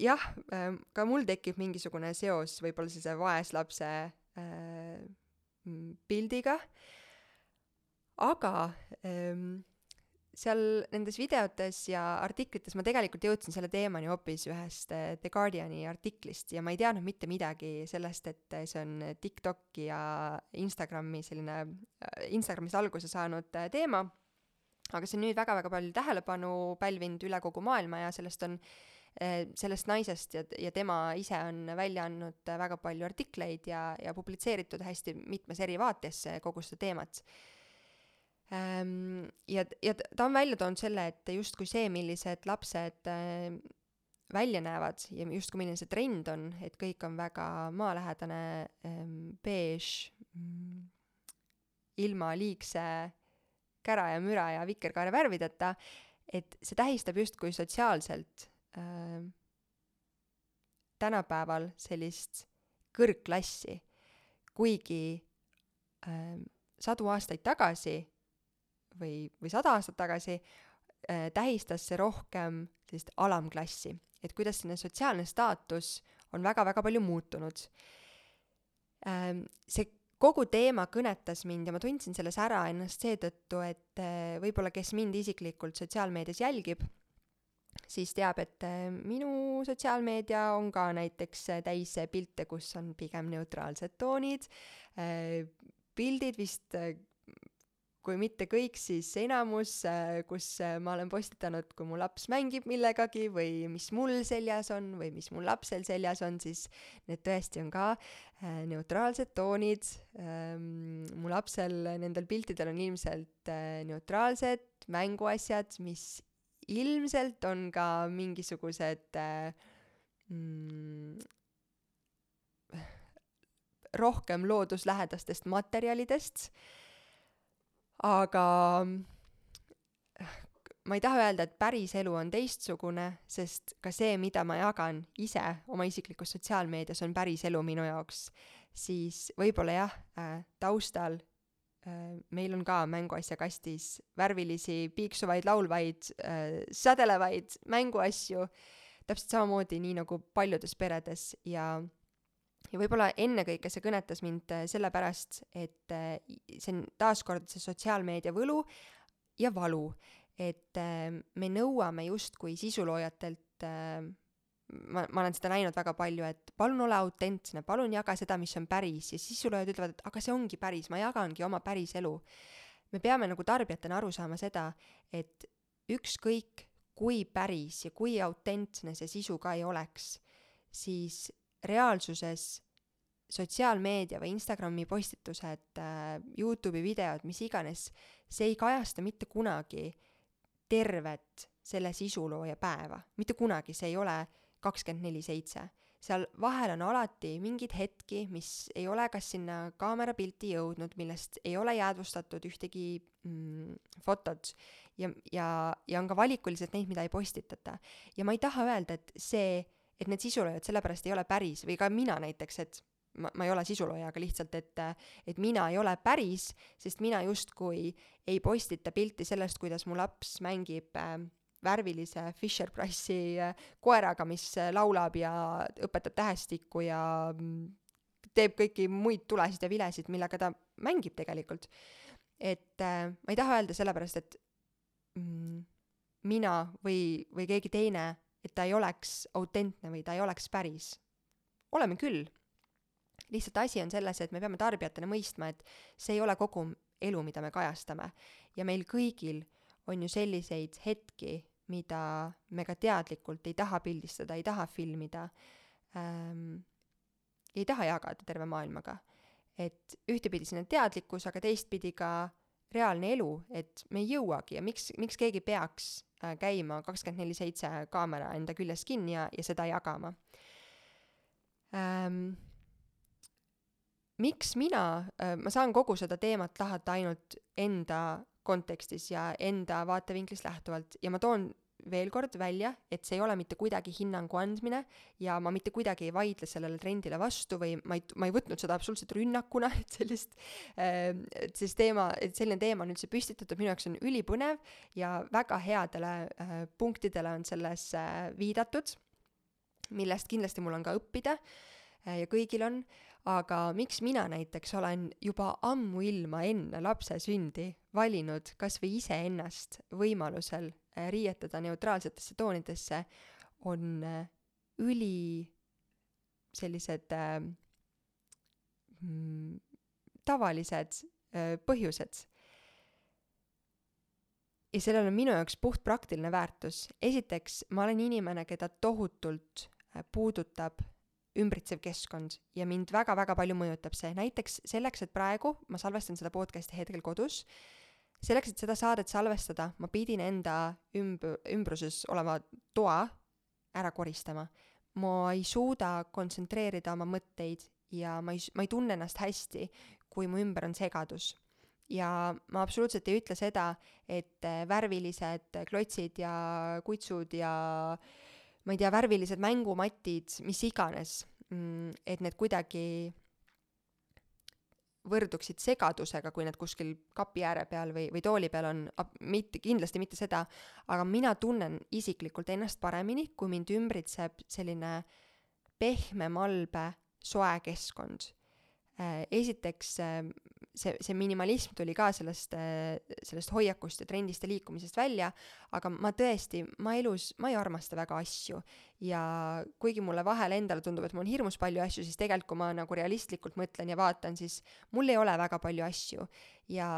jah äh,, ka mul tekib mingisugune seos võib-olla sellise vaeslapse äh, pildiga äh,, aga ähm, seal nendes videotes ja artiklites ma tegelikult jõudsin selle teemani hoopis ühest äh, The Guardiani artiklist ja ma ei teadnud mitte midagi sellest, et see on TikToki ja Instagrami selline, äh, Instagramis alguse saanud teema, aga see on nüüd väga-väga palju tähelepanu pälvinud üle kogu maailma ja sellest on sellest naisest ja, ja tema ise on välja andnud väga palju artikleid ja, ja publitseeritud hästi mitmes eri vaates kogu seda teemat ja, ja ta on välja toonud selle, et justkui see, millised lapsed ehm, välja näevad ja justkui milline see trend on, et kõik on väga maalähedane, ehm, beež, mm, ilma liigse kära ja müra ja vikerkaare värvideta, et see tähistab justkui sotsiaalselt äh, tänapäeval sellist kõrgklassi, kuigi äh, sadu aastaid tagasi või, või sada aastat tagasi äh, tähistas see rohkem sellist alamklassi, et kuidas selline sotsiaalne staatus on väga-väga palju muutunud ähm,. see kogu teema kõnetas mind ja ma tundsin selles ära ennast seetõttu, et äh, võib-olla kes mind isiklikult sotsiaalmeedias jälgib, siis teab, et äh, minu sotsiaalmeedia on ka näiteks äh, täis pilte, kus on pigem neutraalsed toonid, äh, pildid vist kui mitte kõik, siis enamus, äh, kus äh, ma olen postitanud, kui mu laps mängib millegagi või mis mul seljas on või mis mul lapsel seljas on, siis need tõesti on ka äh, neutraalsed toonid. Ähm, mu lapsel nendel piltidel on ilmselt neutraalsed mänguasjad, mis ilmselt on ka mingisugused mm, rohkem looduslähedastest materjalidest aga ma ei taha öelda, et päris elu on teistsugune, sest ka see, mida ma jagan ise oma isiklikus sotsiaalmeedias, on päris elu minu jaoks, siis võib-olla jah äh,, taustal äh, meil on ka mänguasjakastis värvilisi, piiksuvaid, laulvaid äh,, sädelevaid mänguasju, täpselt samamoodi, nii nagu paljudes peredes ja ja võib-olla ennekõike see kõnetas mind äh, sellepärast, et äh, see on taaskord see sotsiaalmeedia võlu ja valu, et äh, me nõuame justkui sisuloojatelt ma, ma olen seda näinud väga palju, et palun ole autentsne, palun jaga seda, mis on päris ja sisuloojad ütlevad, et aga see ongi päris, ma jagangi oma päris elu. me peame nagu tarbijatena aru saama seda, et ükskõik kui päris ja kui autentsne see sisu ka ei oleks, siis reaalsuses sotsiaalmeedia või Instagrami postitused äh,, Youtube'i videod, mis iganes, see ei kajasta mitte kunagi tervet selle sisulooja päeva, mitte kunagi see ei ole kakskümmend neli seitse. seal vahel on alati mingeid hetki, mis ei ole kas sinna kaamerapilti jõudnud, millest ei ole jäädvustatud ühtegi mm, fotot ja, ja, ja on ka valikuliselt neid, mida ei postitata. ja ma ei taha öelda, et see, et need sisuloojad sellepärast ei ole päris või ka mina näiteks, et ma, ma ei ole sisulooja, aga lihtsalt, et, et mina ei ole päris, sest mina justkui ei postita pilti sellest, kuidas mu laps mängib äh, värvilise Fisher-Price'i äh, koeraga, mis äh, laulab ja õpetab tähestikku ja mm, teeb kõiki muid tulesid ja vilesid, millega ta mängib tegelikult. et äh, ma ei taha öelda sellepärast, et mm, mina või, või keegi teine, et ta ei oleks autentne või ta ei oleks päris. oleme küll. lihtsalt asi on selles, et me peame tarbijatena mõistma, et see ei ole kogu elu, mida me kajastame. ja meil kõigil on ju selliseid hetki, mida me ka teadlikult ei taha pildistada, ei taha filmida ähm,, ei taha jagada terve maailmaga. et ühtepidi siin on teadlikkus, aga teistpidi ka reaalne elu, et me ei jõuagi ja miks, miks keegi peaks äh, käima kakskümmend neli seitse kaamera enda küljes kinni ja, ja seda jagama ähm,. miks mina äh,, ma saan kogu seda teemat lahata ainult enda kontekstis ja enda vaatevinklist lähtuvalt ja ma toon veel kord välja, et see ei ole mitte kuidagi hinnangu andmine ja ma mitte kuidagi ei vaidle sellele trendile vastu või ma ei, ma ei võtnud seda absoluutselt rünnakuna, et sellist äh,, et siis teema, et selline teema on üldse püstitatud, minu jaoks on ülipõnev ja väga headele äh, punktidele on selles äh, viidatud, millest kindlasti mul on ka õppida äh, ja kõigil on, aga miks mina näiteks olen juba ammuilma enne lapse sündi valinud kas või iseennast võimalusel äh, riietada neutraalsetesse toonidesse, on äh, üli sellised äh, mm, tavalised põhjused. ja sellel on minu jaoks puhtpraktiline väärtus. esiteks, ma olen inimene, keda tohutult puudutab ümbritsev keskkond ja mind väga-väga palju mõjutab see, näiteks selleks, et praegu ma salvestan seda podcast'i hetkel kodus äh,, selleks, et seda saadet salvestada, ma pidin enda ümb-, ümbruses oleva toa ära koristama. ma ei suuda kontsentreerida oma mõtteid ja ma ei, ma ei tunne ennast hästi, kui mu ümber on segadus. ja ma absoluutselt ei ütle seda, et värvilised klotsid ja kutsud ja ma ei tea, värvilised mängumatid, mis iganes, mm, et need kuidagi võrduksid segadusega, kui need kuskil kapi ääre peal või, või tooli peal on, mitte, kindlasti mitte seda, aga mina tunnen isiklikult ennast paremini, kui mind ümbritseb selline pehme, malbe, soe keskkond. Äh, esiteks äh, see, see minimalism tuli ka sellest, äh, sellest hoiakust ja trendist ja liikumisest välja, aga ma tõesti, ma elus, ma ei armasta väga asju. ja kuigi mulle vahel endale tundub, et mul on hirmus palju asju, siis tegelikult, kui ma nagu realistlikult mõtlen ja vaatan, siis mul ei ole väga palju asju. ja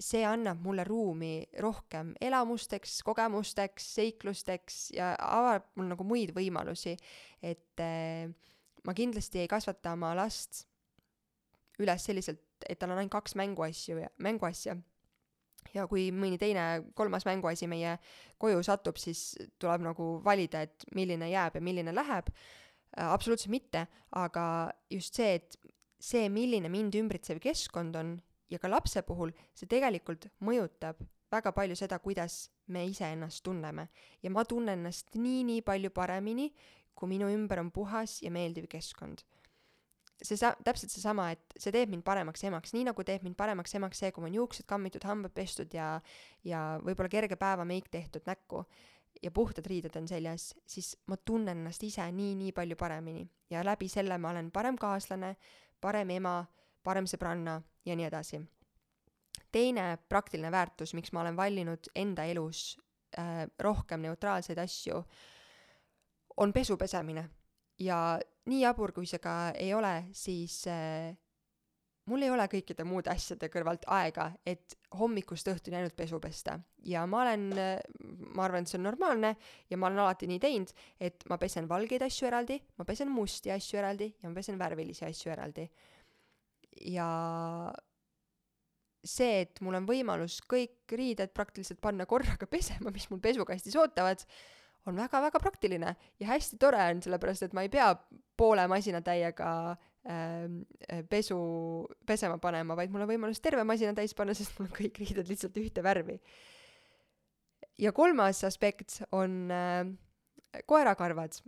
see annab mulle ruumi rohkem elamusteks, kogemusteks, seiklusteks ja avab mul nagu muid võimalusi, et ma kindlasti ei kasvata oma last üles selliselt, et tal on ainult kaks mänguasju ja mänguasja ja kui mõni teine, kolmas mänguasi meie koju satub, siis tuleb nagu valida, et milline jääb ja milline läheb. absoluutselt mitte, aga just see, et see, milline mind ümbritsev keskkond on ja ka lapse puhul, see tegelikult mõjutab väga palju seda, kuidas me iseennast tunneme. ja ma tunnen ennast nii-nii palju paremini, kui minu ümber on puhas ja meeldiv keskkond see sa-, täpselt seesama, et see teeb mind paremaks emaks, nii nagu teeb mind paremaks emaks see, kui mul on juuksed kammitud, hambad pestud ja ja võib-olla kerge päevameik tehtud näkku ja puhtad riided on seljas, siis ma tunnen ennast ise nii-nii palju paremini ja läbi selle ma olen parem kaaslane, parem ema, parem sõbranna ja nii edasi. teine praktiline väärtus, miks ma olen valinud enda elus äh, rohkem neutraalseid asju, on pesu pesemine ja nii jabur, kui see ka ei ole, siis äh, mul ei ole kõikide muude asjade kõrvalt aega, et hommikust õhtuni ainult pesu pesta. ja ma olen, ma arvan, et see on normaalne ja ma olen alati nii teinud, et ma pesen valgeid asju eraldi, ma pesen musti asju eraldi ja ma pesen värvilisi asju eraldi. ja see, et mul on võimalus kõik riided praktiliselt panna korraga pesema, mis mul pesukastis ootavad, on väga-väga praktiline ja hästi tore on, sellepärast et ma ei pea poole masinatäiega ähm, äh, pesu pesema panema, vaid mul on võimalus terve masina täis panna, sest mul on kõik riided lihtsalt ühte värvi. ja kolmas aspekt on äh, koerakarvad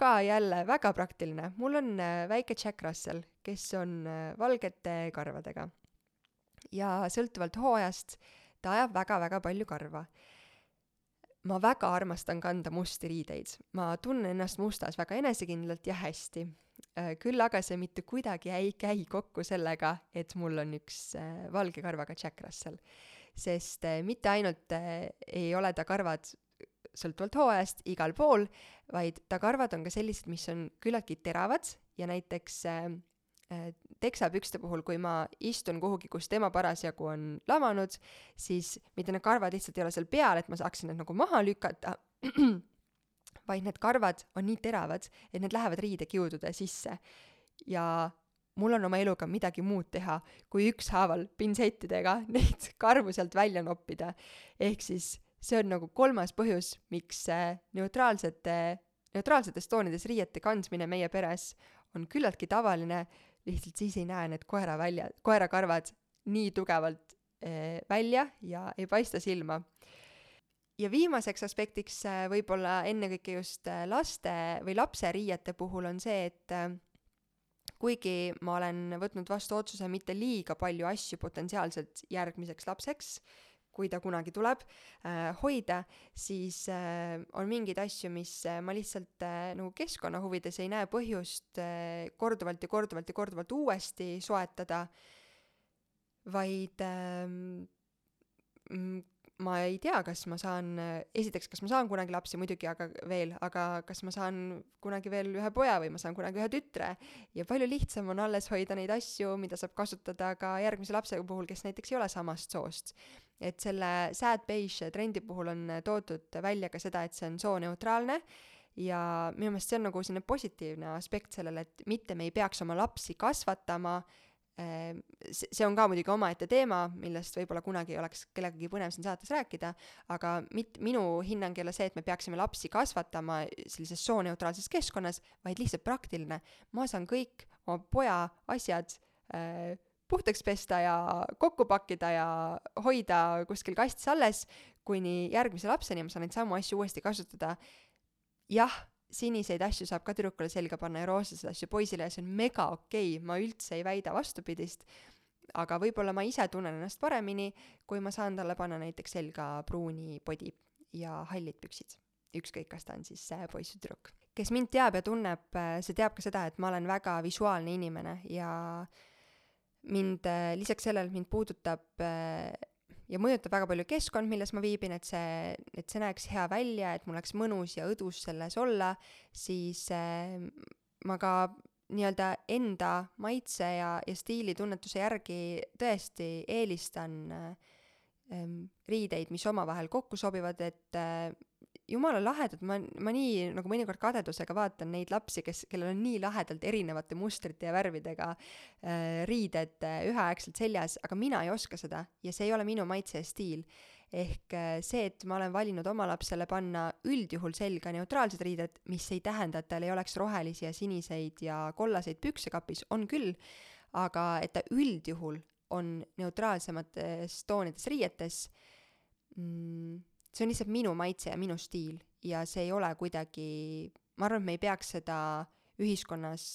ka jälle väga praktiline. mul on äh, väike Jack Russell, kes on valgete karvadega. ja sõltuvalt hooajast ta ajab väga-väga palju karva. Ma väga armastan kanda musti riideid, ma tunnen ennast mustas väga enesekindlalt ja hästi. Äh, küll aga see mitte kuidagi ei käi kokku sellega, et mul on üks valge karvaga Jack Russell. sest mitte ainult ei ole ta karvad sõltuvalt hooajast igal pool, vaid ta karvad on ka sellised, mis on küllaltki teravad ja näiteks äh, äh, teksapükste puhul, kui ma istun kuhugi, kus tema parasjagu on lamanud, siis mitte need karvad lihtsalt ei ole seal peal, et ma saaksin need nagu maha lükata, vaid need karvad on nii teravad, et need lähevad riidekiudude sisse. ja mul on oma eluga midagi muud teha, kui ükshaaval pintsettidega neid karvu sealt välja noppida. ehk siis see on nagu kolmas põhjus, miks neutraalsete, neutraalsetes toonides riiete kandmine meie peres on küllaltki tavaline, lihtsalt siis ei näe need koera välja, koerakarvad nii tugevalt eh, välja ja ei paista silma. ja viimaseks aspektiks eh, võib-olla ennekõike just eh, laste või lapse riiete puhul on see, et eh, kuigi ma olen võtnud vastu otsuse mitte liiga palju asju potentsiaalselt järgmiseks lapseks, kui ta kunagi tuleb äh,, hoida, siis äh, on mingeid asju, mis äh, ma lihtsalt äh, nagu keskkonna huvides ei näe põhjust äh, korduvalt ja korduvalt ja korduvalt uuesti soetada, vaid äh, ma ei tea, kas ma saan, esiteks, kas ma saan kunagi lapsi muidugi, aga veel, aga kas ma saan kunagi veel ühe poja või ma saan kunagi ühe tütre. ja palju lihtsam on alles hoida neid asju, mida saab kasutada ka järgmise lapse puhul, kes näiteks ei ole samast soost. et selle sad beige trendi puhul on toodud välja ka seda, et see on sooneutraalne ja minu meelest see on nagu selline positiivne aspekt sellele, et mitte me ei peaks oma lapsi kasvatama äh, see on ka muidugi omaette teema, millest võib-olla kunagi oleks kellegagi põnev siin saates rääkida, aga mit-, minu hinnang ei ole see, et me peaksime lapsi kasvatama sellises sooneutraalses keskkonnas, vaid lihtsalt praktiline. ma saan kõik oma poja asjad äh, puhtaks pesta ja kokku pakkida ja hoida kuskil kastis alles, kuni järgmise lapseni ma saan neid samu asju uuesti kasutada. jah siniseid asju saab ka tüdrukule selga panna ja roosasid asju poisile ja see on mega okei okay., ma üldse ei väida vastupidist, aga võib-olla ma ise tunnen ennast paremini, kui ma saan talle panna näiteks selga pruuni podi ja hallid püksid. ükskõik, kas ta on siis poiss või tüdruk. kes mind teab ja tunneb, see teab ka seda, et ma olen väga visuaalne inimene ja mind, lisaks sellele, et mind puudutab ja mõjutab väga palju keskkond, milles ma viibin, et see, et see näeks hea välja, et mul oleks mõnus ja õdus selles olla, siis äh, ma ka nii-öelda enda maitse ja, ja stiilitunnetuse järgi tõesti eelistan äh, riideid, mis omavahel kokku sobivad, et äh, jumala lahedad, ma, ma nii nagu mõnikord kadedusega vaatan neid lapsi, kes, kellel on nii lahedalt erinevate mustrite ja värvidega äh, riided äh, üheaegselt seljas, aga mina ei oska seda ja see ei ole minu maitse ja stiil. ehk äh, see, et ma olen valinud oma lapsele panna üldjuhul selga neutraalsed riided, mis ei tähenda, et tal ei oleks rohelisi ja siniseid ja kollaseid pükse kapis, on küll, aga et ta üldjuhul on neutraalsemates toonides riietes mm, see on lihtsalt minu maitse ja minu stiil ja see ei ole kuidagi, ma arvan, et me ei peaks seda ühiskonnas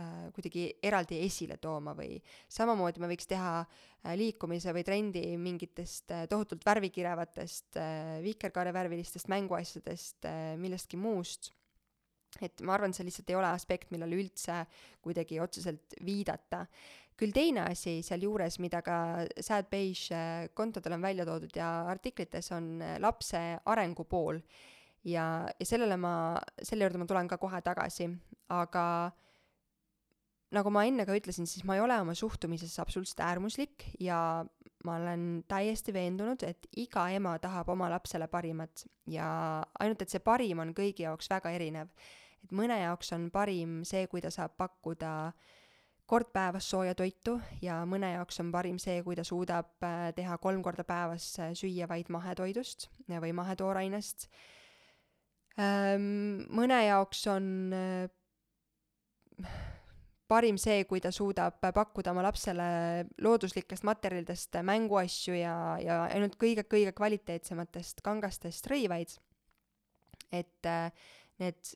äh, kuidagi eraldi esile tooma või samamoodi me võiks teha äh, liikumise või trendi mingitest äh, tohutult värvikirevatest äh, vikerkaarevärvilistest mänguasjadest äh,, millestki muust. et ma arvan, see lihtsalt ei ole aspekt, millele üldse kuidagi otseselt viidata küll teine asi sealjuures, mida ka Sad Beige äh, kontodel on välja toodud ja artiklites, on äh, lapse arengupool. ja, ja sellele ma, selle juurde ma tulen ka kohe tagasi, aga nagu ma enne ka ütlesin, siis ma ei ole oma suhtumises absoluutselt äärmuslik ja ma olen täiesti veendunud, et iga ema tahab oma lapsele parimat ja ainult, et see parim on kõigi jaoks väga erinev. et mõne jaoks on parim see, kui ta saab pakkuda kord päevas sooja toitu ja mõne jaoks on parim see, kui ta suudab äh, teha kolm korda päevas äh, süüa vaid mahetoidust või mahetoorainest. Ähm, mõne jaoks on parim see, kui ta suudab pakkuda oma lapsele looduslikest materjalidest mänguasju ja, ja ainult kõige-kõige kvaliteetsematest kangastest rõivaid. et need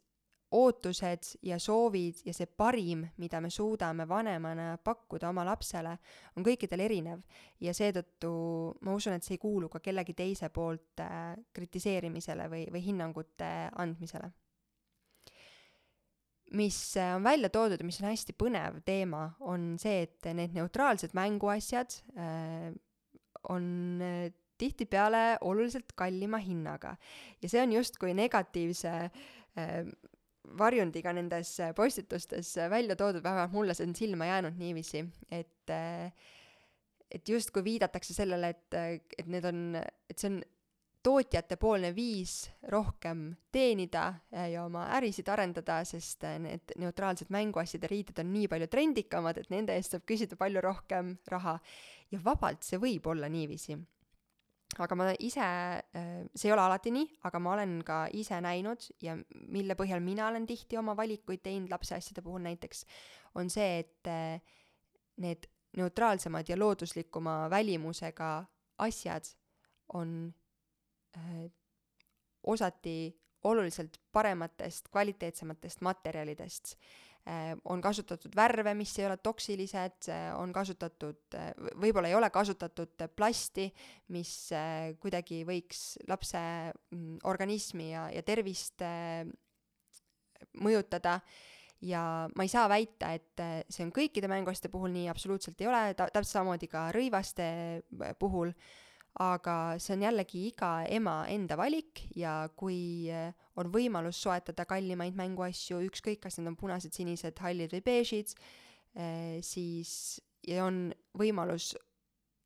ootused ja soovid ja see parim, mida me suudame vanemana pakkuda oma lapsele, on kõikidel erinev ja seetõttu ma usun, et see ei kuulu ka kellegi teise poolt äh, kritiseerimisele või, või hinnangute andmisele. mis äh, on välja toodud ja mis on hästi põnev teema, on see, et need neutraalsed mänguasjad äh, on äh, tihtipeale oluliselt kallima hinnaga ja see on justkui negatiivse äh, varjundiga nendes äh, postitustes äh, välja toodud, vähemalt mulle see on silma jäänud niiviisi, et äh, et justkui viidatakse sellele, et, et need on, et see on tootjatepoolne viis rohkem teenida ja oma ärisid arendada, sest need neutraalsed mänguasjad ja riided on nii palju trendikamad, et nende eest saab küsida palju rohkem raha. ja vabalt see võib olla niiviisi aga ma ise, äh, see ei ole alati nii, aga ma olen ka ise näinud ja mille põhjal mina olen tihti oma valikuid teinud lapse asjade puhul näiteks, on see, et äh, need neutraalsemad ja looduslikuma välimusega asjad on äh, osati oluliselt parematest, kvaliteetsematest materjalidest on kasutatud värve, mis ei ole toksilised, äh, on kasutatud, äh, võib-olla ei ole kasutatud plasti, mis kuidagi võiks lapse mm, organismi ja, ja tervist mõjutada. Ja ma ei saa väita, et see on kõikide mänguasjade puhul nii, absoluutselt ei ole, ta-, täpselt samamoodi ka rõivaste puhul aga see on jällegi iga ema enda valik ja kui eh, on võimalus soetada kallimaid mänguasju, ükskõik, kas need on punased, sinised, hallid või beežid, eh, siis ja on võimalus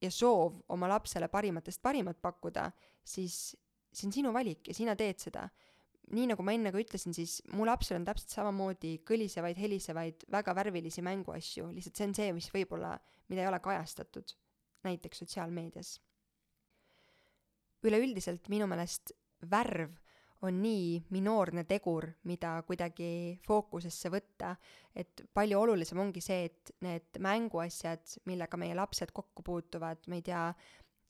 ja soov oma lapsele parimatest parimat pakkuda, siis see on sinu valik ja sina teed seda. nii nagu ma enne ka ütlesin, siis mu lapsel on täpselt samamoodi kõlisevaid, helisevaid, väga värvilisi mänguasju, lihtsalt see on see, mis võib-olla, mida ei ole kajastatud näiteks sotsiaalmeedias üleüldiselt minu meelest värv on nii minoorne tegur, mida kuidagi fookusesse võtta, et palju olulisem ongi see, et need mänguasjad, millega meie lapsed kokku puutuvad, ma ei tea,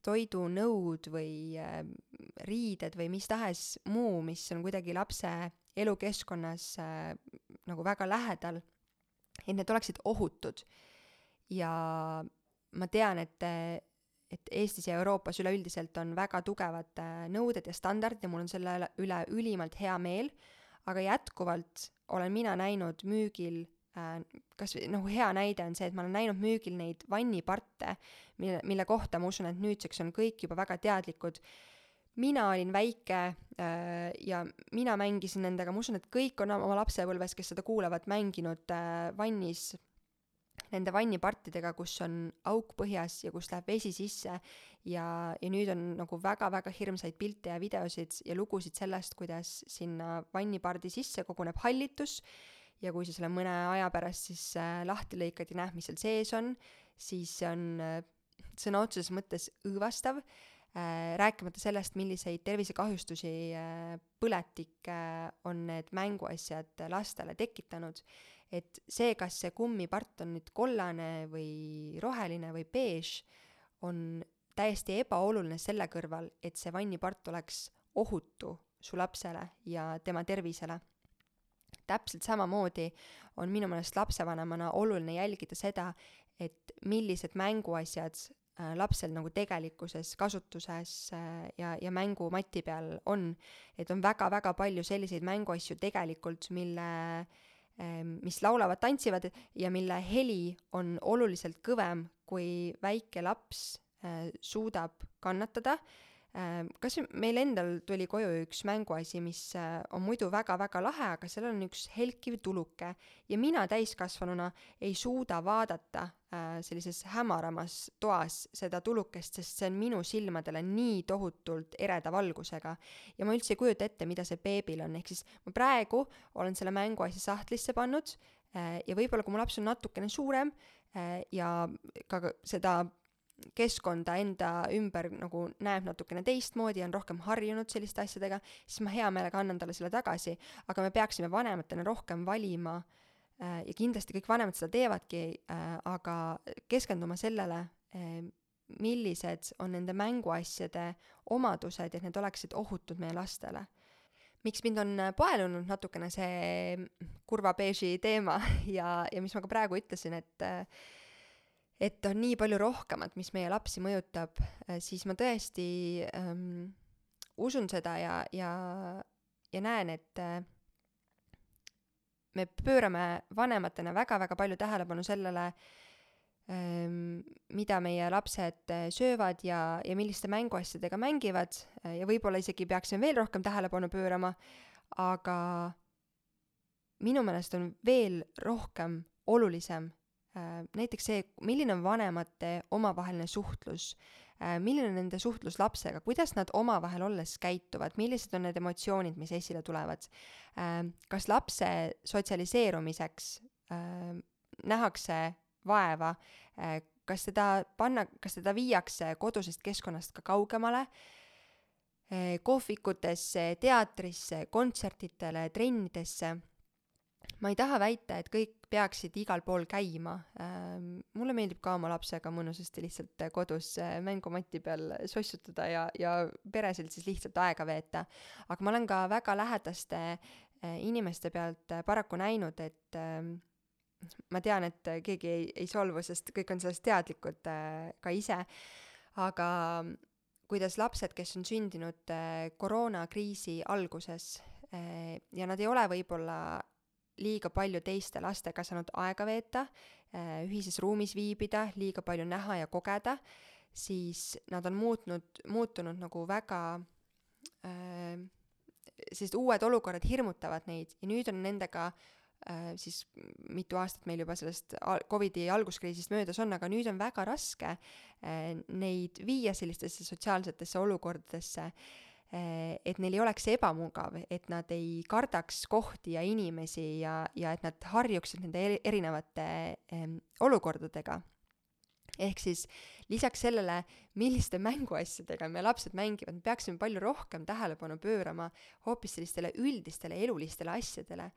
toidunõud või äh, riided või mis tahes muu, mis on kuidagi lapse elukeskkonnas äh, nagu väga lähedal, et need oleksid ohutud. ja ma tean, et et Eestis ja Euroopas üleüldiselt on väga tugevad äh, nõuded ja standardid ja mul on selle üle ülimalt hea meel, aga jätkuvalt olen mina näinud müügil äh, kas või noh, hea näide on see, et ma olen näinud müügil neid vanniparte, mille, mille kohta ma usun, et nüüdseks on kõik juba väga teadlikud. mina olin väike äh, ja mina mängisin nendega, ma usun, et kõik on oma lapsepõlves, kes seda kuulavad, mänginud äh, vannis nende vannipartidega, kus on auk põhjas ja kus läheb vesi sisse. Ja, ja nüüd on nagu väga-väga hirmsaid pilte ja videosid ja lugusid sellest, kuidas sinna vannipardi sisse koguneb hallitus. Ja kui sa selle mõne aja pärast siis äh, lahti lõikad ja näed, mis seal sees on, siis see on äh, sõna otseses mõttes õõvastav äh,, rääkimata sellest, milliseid tervisekahjustusi põletik on need mänguasjad lastele tekitanud et see, kas see kummipart on nüüd kollane või roheline või beež, on täiesti ebaoluline selle kõrval, et see vannipart oleks ohutu su lapsele ja tema tervisele. täpselt samamoodi on minu meelest lapsevanemana oluline jälgida seda, et millised mänguasjad äh, lapsel nagu tegelikkuses kasutuses äh, ja, ja mängumati peal on. et on väga-väga palju selliseid mänguasju tegelikult, mille äh, mis laulavad, tantsivad ja mille heli on oluliselt kõvem, kui väike laps äh, suudab kannatada kas meil endal tuli koju üks mänguasi, mis äh, on muidu väga-väga lahe, aga sellel on üks helkiv tuluke. Ja mina täiskasvanuna ei suuda vaadata äh, sellises hämaramas toas seda tulukest, sest see on minu silmadele nii tohutult ereda valgusega. Ja ma üldse ei kujuta ette, mida see beebil on, ehk siis ma praegu olen selle mänguasja sahtlisse pannud ja võib-olla, kui mu laps on natukene suurem ja ka seda keskkonda enda ümber nagu näeb natukene teistmoodi, on rohkem harjunud selliste asjadega, siis ma hea meelega annan talle selle tagasi, aga me peaksime vanematena rohkem valima äh, ja kindlasti kõik vanemad seda teevadki äh,, aga keskenduma sellele äh,, millised on nende mänguasjade omadused, et need oleksid ohutud meie lastele. miks mind on paelunud natukene see kurva beeži teema ja, ja mis ma ka praegu ütlesin, et äh, et on nii palju rohkemat, mis meie lapsi mõjutab, äh, siis ma tõesti ähm, usun seda ja, ja, ja näen, et äh, me pöörame vanematena väga-väga palju tähelepanu sellele ähm,, mida meie lapsed äh, söövad ja, ja milliste mänguasjadega mängivad äh, ja võib-olla isegi peaksime veel rohkem tähelepanu pöörama, aga minu meelest on veel rohkem olulisem näiteks see, milline on vanemate omavaheline suhtlus, äh, milline on nende suhtlus lapsega, kuidas nad omavahel olles käituvad, millised on need emotsioonid, mis esile tulevad. Äh, kas lapse sotsialiseerumiseks nähakse vaeva, kas teda panna, kas teda viiakse kodusest keskkonnast ka kaugemale, kohvikutesse, teatrisse, kontsertidele, trennidesse ma ei taha väita, et kõik peaksid igal pool käima. Ähm, mulle meeldib ka oma lapsega mõnusasti lihtsalt kodus äh, mängumati peal sossutada ja, ja pereselt siis lihtsalt aega veeta. aga ma olen ka väga lähedaste äh, inimeste pealt äh, paraku näinud, et ähm, ma tean, et keegi ei, ei solvu, sest kõik on sellest teadlikud ka ise, aga kuidas lapsed, kes on sündinud koroonakriisi alguses ja nad ei ole võib-olla liiga palju teiste lastega saanud aega veeta, äh, ühises ruumis viibida, liiga palju näha ja kogeda, siis nad on muutnud, muutunud nagu väga äh, sellised uued olukorrad hirmutavad neid ja nüüd on nendega äh, siis mitu aastat meil juba sellest Covidi alguskriisist möödas on, aga nüüd on väga raske äh, neid viia sellistesse sotsiaalsetesse olukordadesse. äh, et neil ei oleks ebamugav, et nad ei kardaks kohti ja inimesi ja, ja et nad harjuksid nende erinevate eh, olukordadega. ehk siis lisaks sellele, milliste mänguasjadega meie lapsed mängivad, me peaksime palju rohkem tähelepanu pöörama hoopis sellistele üldistele elulistele asjadele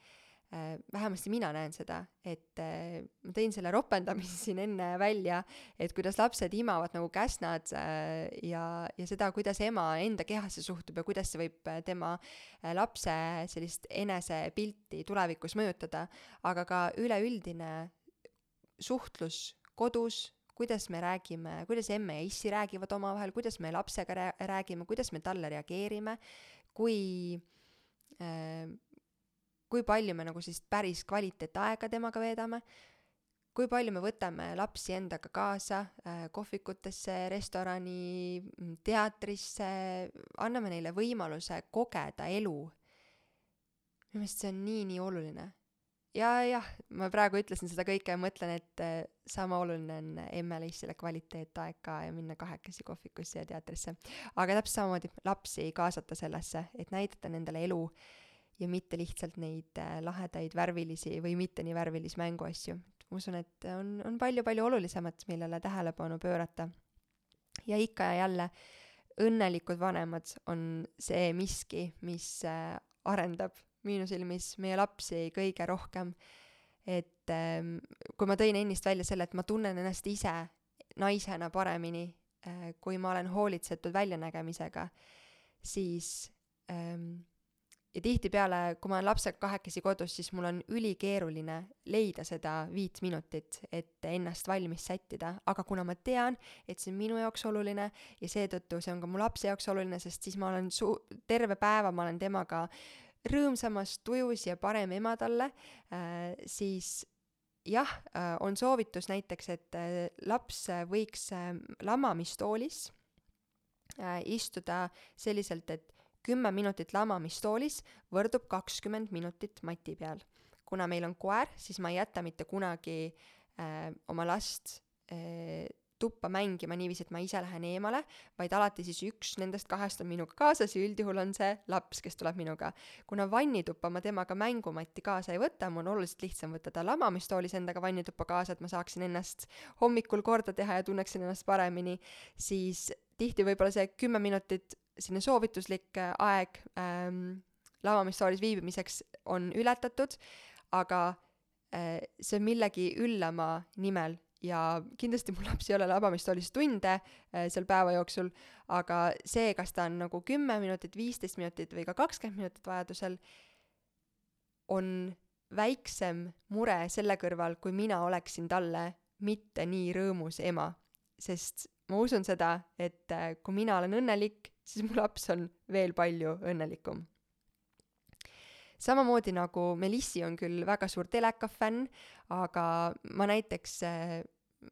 vähemasti mina näen seda, et äh, ma tõin selle ropendamise siin enne välja, et kuidas lapsed imavad nagu käsnad äh, ja, ja seda, kuidas ema enda kehasse suhtub ja kuidas see võib tema lapse sellist enesepilti tulevikus mõjutada, aga ka üleüldine suhtlus kodus, kuidas me räägime, kuidas emme ja issi räägivad omavahel, kuidas me lapsega räägime, kuidas me talle reageerime, kui äh, kui palju me nagu siis päris kvaliteetaega temaga veedame, kui palju me võtame lapsi endaga kaasa äh, kohvikutesse, restorani, mm, teatrisse, anname neile võimaluse kogeda elu. minu meelest see on nii-nii oluline. ja jah, ma praegu ütlesin seda kõike ja mõtlen, et äh, sama oluline on emmele Issile kvaliteetaeg ka ja minna kahekesi kohvikusse ja teatrisse. aga täpselt samamoodi lapsi kaasata sellesse, et näidata nendele elu ja mitte lihtsalt neid äh, lahedaid värvilisi või mitte nii värvilisi mänguasju. usun, et on, on palju-palju olulisemat, millele tähelepanu pöörata. ja ikka ja jälle, õnnelikud vanemad on see miski, mis äh, arendab minu silmis meie lapsi kõige rohkem. et ähm, kui ma tõin ennist välja selle, et ma tunnen ennast ise naisena paremini, äh, kui ma olen hoolitsetud väljanägemisega, siis ähm, ja tihtipeale, kui ma olen lapsega kahekesi kodus, siis mul on ülikeeruline leida seda viit minutit, et ennast valmis sättida, aga kuna ma tean, et see on minu jaoks oluline ja seetõttu see on ka mu lapse jaoks oluline, sest siis ma olen su-, terve päeva ma olen temaga rõõmsamas, tujus ja parem ema talle äh,, siis jah äh,, on soovitus näiteks, et äh, laps võiks äh, lamamistoolis äh, istuda selliselt, et kümme minutit lamamistoolis võrdub kakskümmend minutit mati peal. kuna meil on koer, siis ma ei jäta mitte kunagi äh, oma last äh, tuppa mängima niiviisi, et ma ise lähen eemale, vaid alati siis üks nendest kahest on minuga kaasas ja üldjuhul on see laps, kes tuleb minuga. kuna vannituppa ma temaga mängumatti kaasa ei võta, mul on oluliselt lihtsam võtta ta lamamistoolis endaga vannituppa kaasa, et ma saaksin ennast hommikul korda teha ja tunneksin ennast paremini, siis tihti võib-olla see kümme minutit selline soovituslik äh, aeg ähm, lavamistoolis viibimiseks on ületatud, aga äh, see on millegi üllama nimel ja kindlasti mul laps ei ole labamistoolis tunde äh, seal päeva jooksul, aga see, kas ta on nagu kümme minutit, viisteist minutit või ka kakskümmend minutit vajadusel, on väiksem mure selle kõrval, kui mina oleksin talle mitte nii rõõmus ema. sest ma usun seda, et äh, kui mina olen õnnelik, siis mu laps on veel palju õnnelikum. Samamoodi nagu Melissi on küll väga suur telekafänn, aga ma näiteks äh,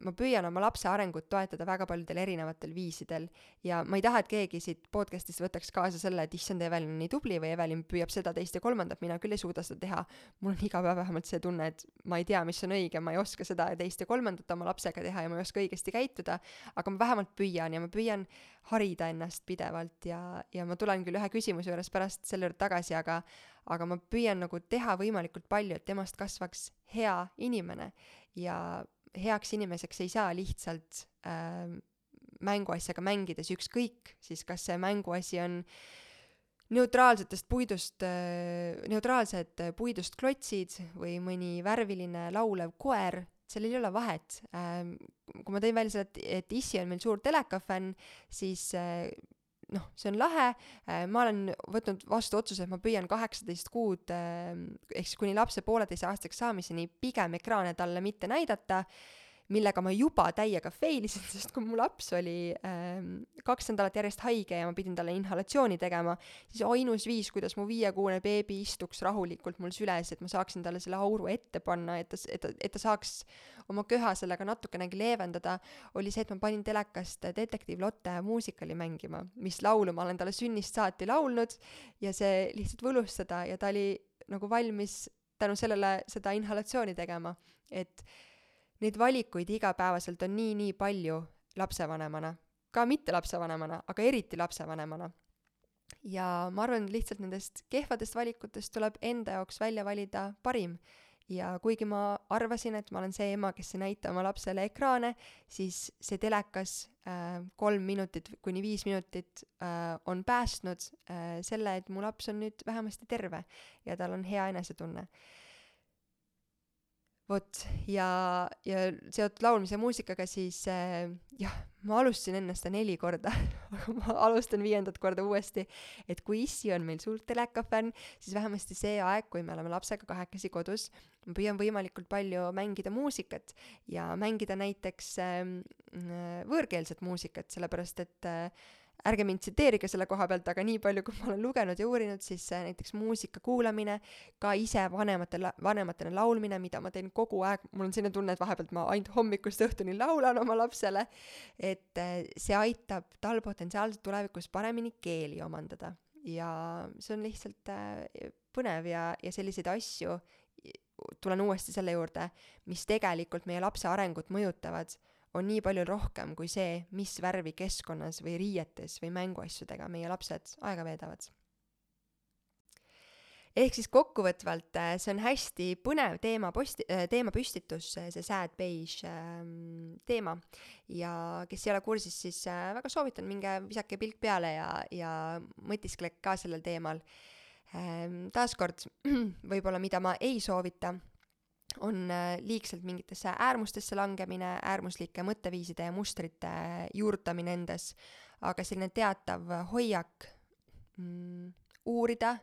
ma püüan oma lapse arengut toetada väga paljudel erinevatel viisidel ja ma ei taha, et keegi siit podcast'ist võtaks kaasa selle, et issand, Evelin on nii tubli või Evelin püüab seda, teist ja kolmandat, mina küll ei suuda seda teha. mul on iga päev vähemalt see tunne, et ma ei tea, mis on õige, ma ei oska seda ja teist ja kolmandat oma lapsega teha ja ma ei oska õigesti käituda, aga ma vähemalt püüan ja ma püüan harida ennast pidevalt ja, ja ma tulen küll ühe küsimuse juures pärast selle juurde tagasi, aga aga ma püüan nagu teha võimalikult palju, et temast kasvaks hea inimene ja heaks inimeseks ei saa lihtsalt äh, mänguasjaga mängides, ükskõik siis, kas see mänguasi on neutraalsetest puidust äh,, neutraalsed puidust klotsid või mõni värviline laulev koer, sellel ei ole vahet ähm,. kui ma tõin välja selle, et, et issi on meil suur telekafänn, siis äh, noh, see on lahe, äh, ma olen võtnud vastu otsuse, et ma püüan kaheksateist kuud äh, ehk siis kuni lapse pooleteiseaastaseks saamiseni pigem ekraane talle mitte näidata millega ma juba täiega fail isin, sest kui mu laps oli ähm, kaks nädalat järjest haige ja ma pidin talle inhalatsiooni tegema, siis ainus viis, kuidas mu viiekuune beebi istuks rahulikult mul süles, et ma saaksin talle selle auru ette panna, et ta, et ta, et ta saaks oma köha sellega natukenegi leevendada, oli see, et ma panin telekast Detektiiv Lotte muusikali mängima, mis laulu ma olen talle sünnist saati laulnud ja see lihtsalt võlustada ja ta oli nagu valmis tänu sellele seda inhalatsiooni tegema, et neid valikuid igapäevaselt on nii-nii palju lapsevanemana, ka mitte lapsevanemana, aga eriti lapsevanemana. ja ma arvan, lihtsalt nendest kehvadest valikutest tuleb enda jaoks välja valida parim. ja kuigi ma arvasin, et ma olen see ema, kes ei näita oma lapsele ekraane, siis see telekas äh, kolm minutit kuni viis minutit äh, on päästnud äh, selle, et mu laps on nüüd vähemasti terve ja tal on hea enesetunne vot, ja, ja seotud laulmise muusikaga, siis äh, jah, ma alustasin enne seda neli korda aga ma alustan viiendat korda uuesti, et kui issi on meil suur telekafänn, siis vähemasti see aeg, kui me oleme lapsega kahekesi kodus, ma püüan võimalikult palju mängida muusikat ja mängida näiteks äh, võõrkeelset muusikat, sellepärast et äh, ärge mind tsiteerige selle koha pealt, aga nii palju, kui ma olen lugenud ja uurinud, siis näiteks muusika kuulamine, ka ise vanematele, vanematena laulmine, mida ma teen kogu aeg, mul on selline tunne, et vahepealt ma ainult hommikust õhtuni laulan oma lapsele, et äh, see aitab tal potentsiaalselt tulevikus paremini keeli omandada. ja see on lihtsalt äh, põnev ja, ja selliseid asju, tulen uuesti selle juurde, mis tegelikult meie lapse arengut mõjutavad on nii palju rohkem kui see, mis värvi keskkonnas või riietes või mänguasjadega meie lapsed aega veedavad. ehk siis kokkuvõtvalt, äh, see on hästi põnev teema posti-, äh, teemapüstitus, see sad beige ähm, teema. ja kes ei ole kursis, siis äh, väga soovitan, minge visake pilk peale ja, ja mõtisklege ka sellel teemal ähm,. taaskord võib-olla, mida ma ei soovita on äh, liigselt mingitesse äärmustesse langemine, äärmuslike mõtteviiside ja mustrite juurutamine endas, aga selline teatav hoiak mm, uurida,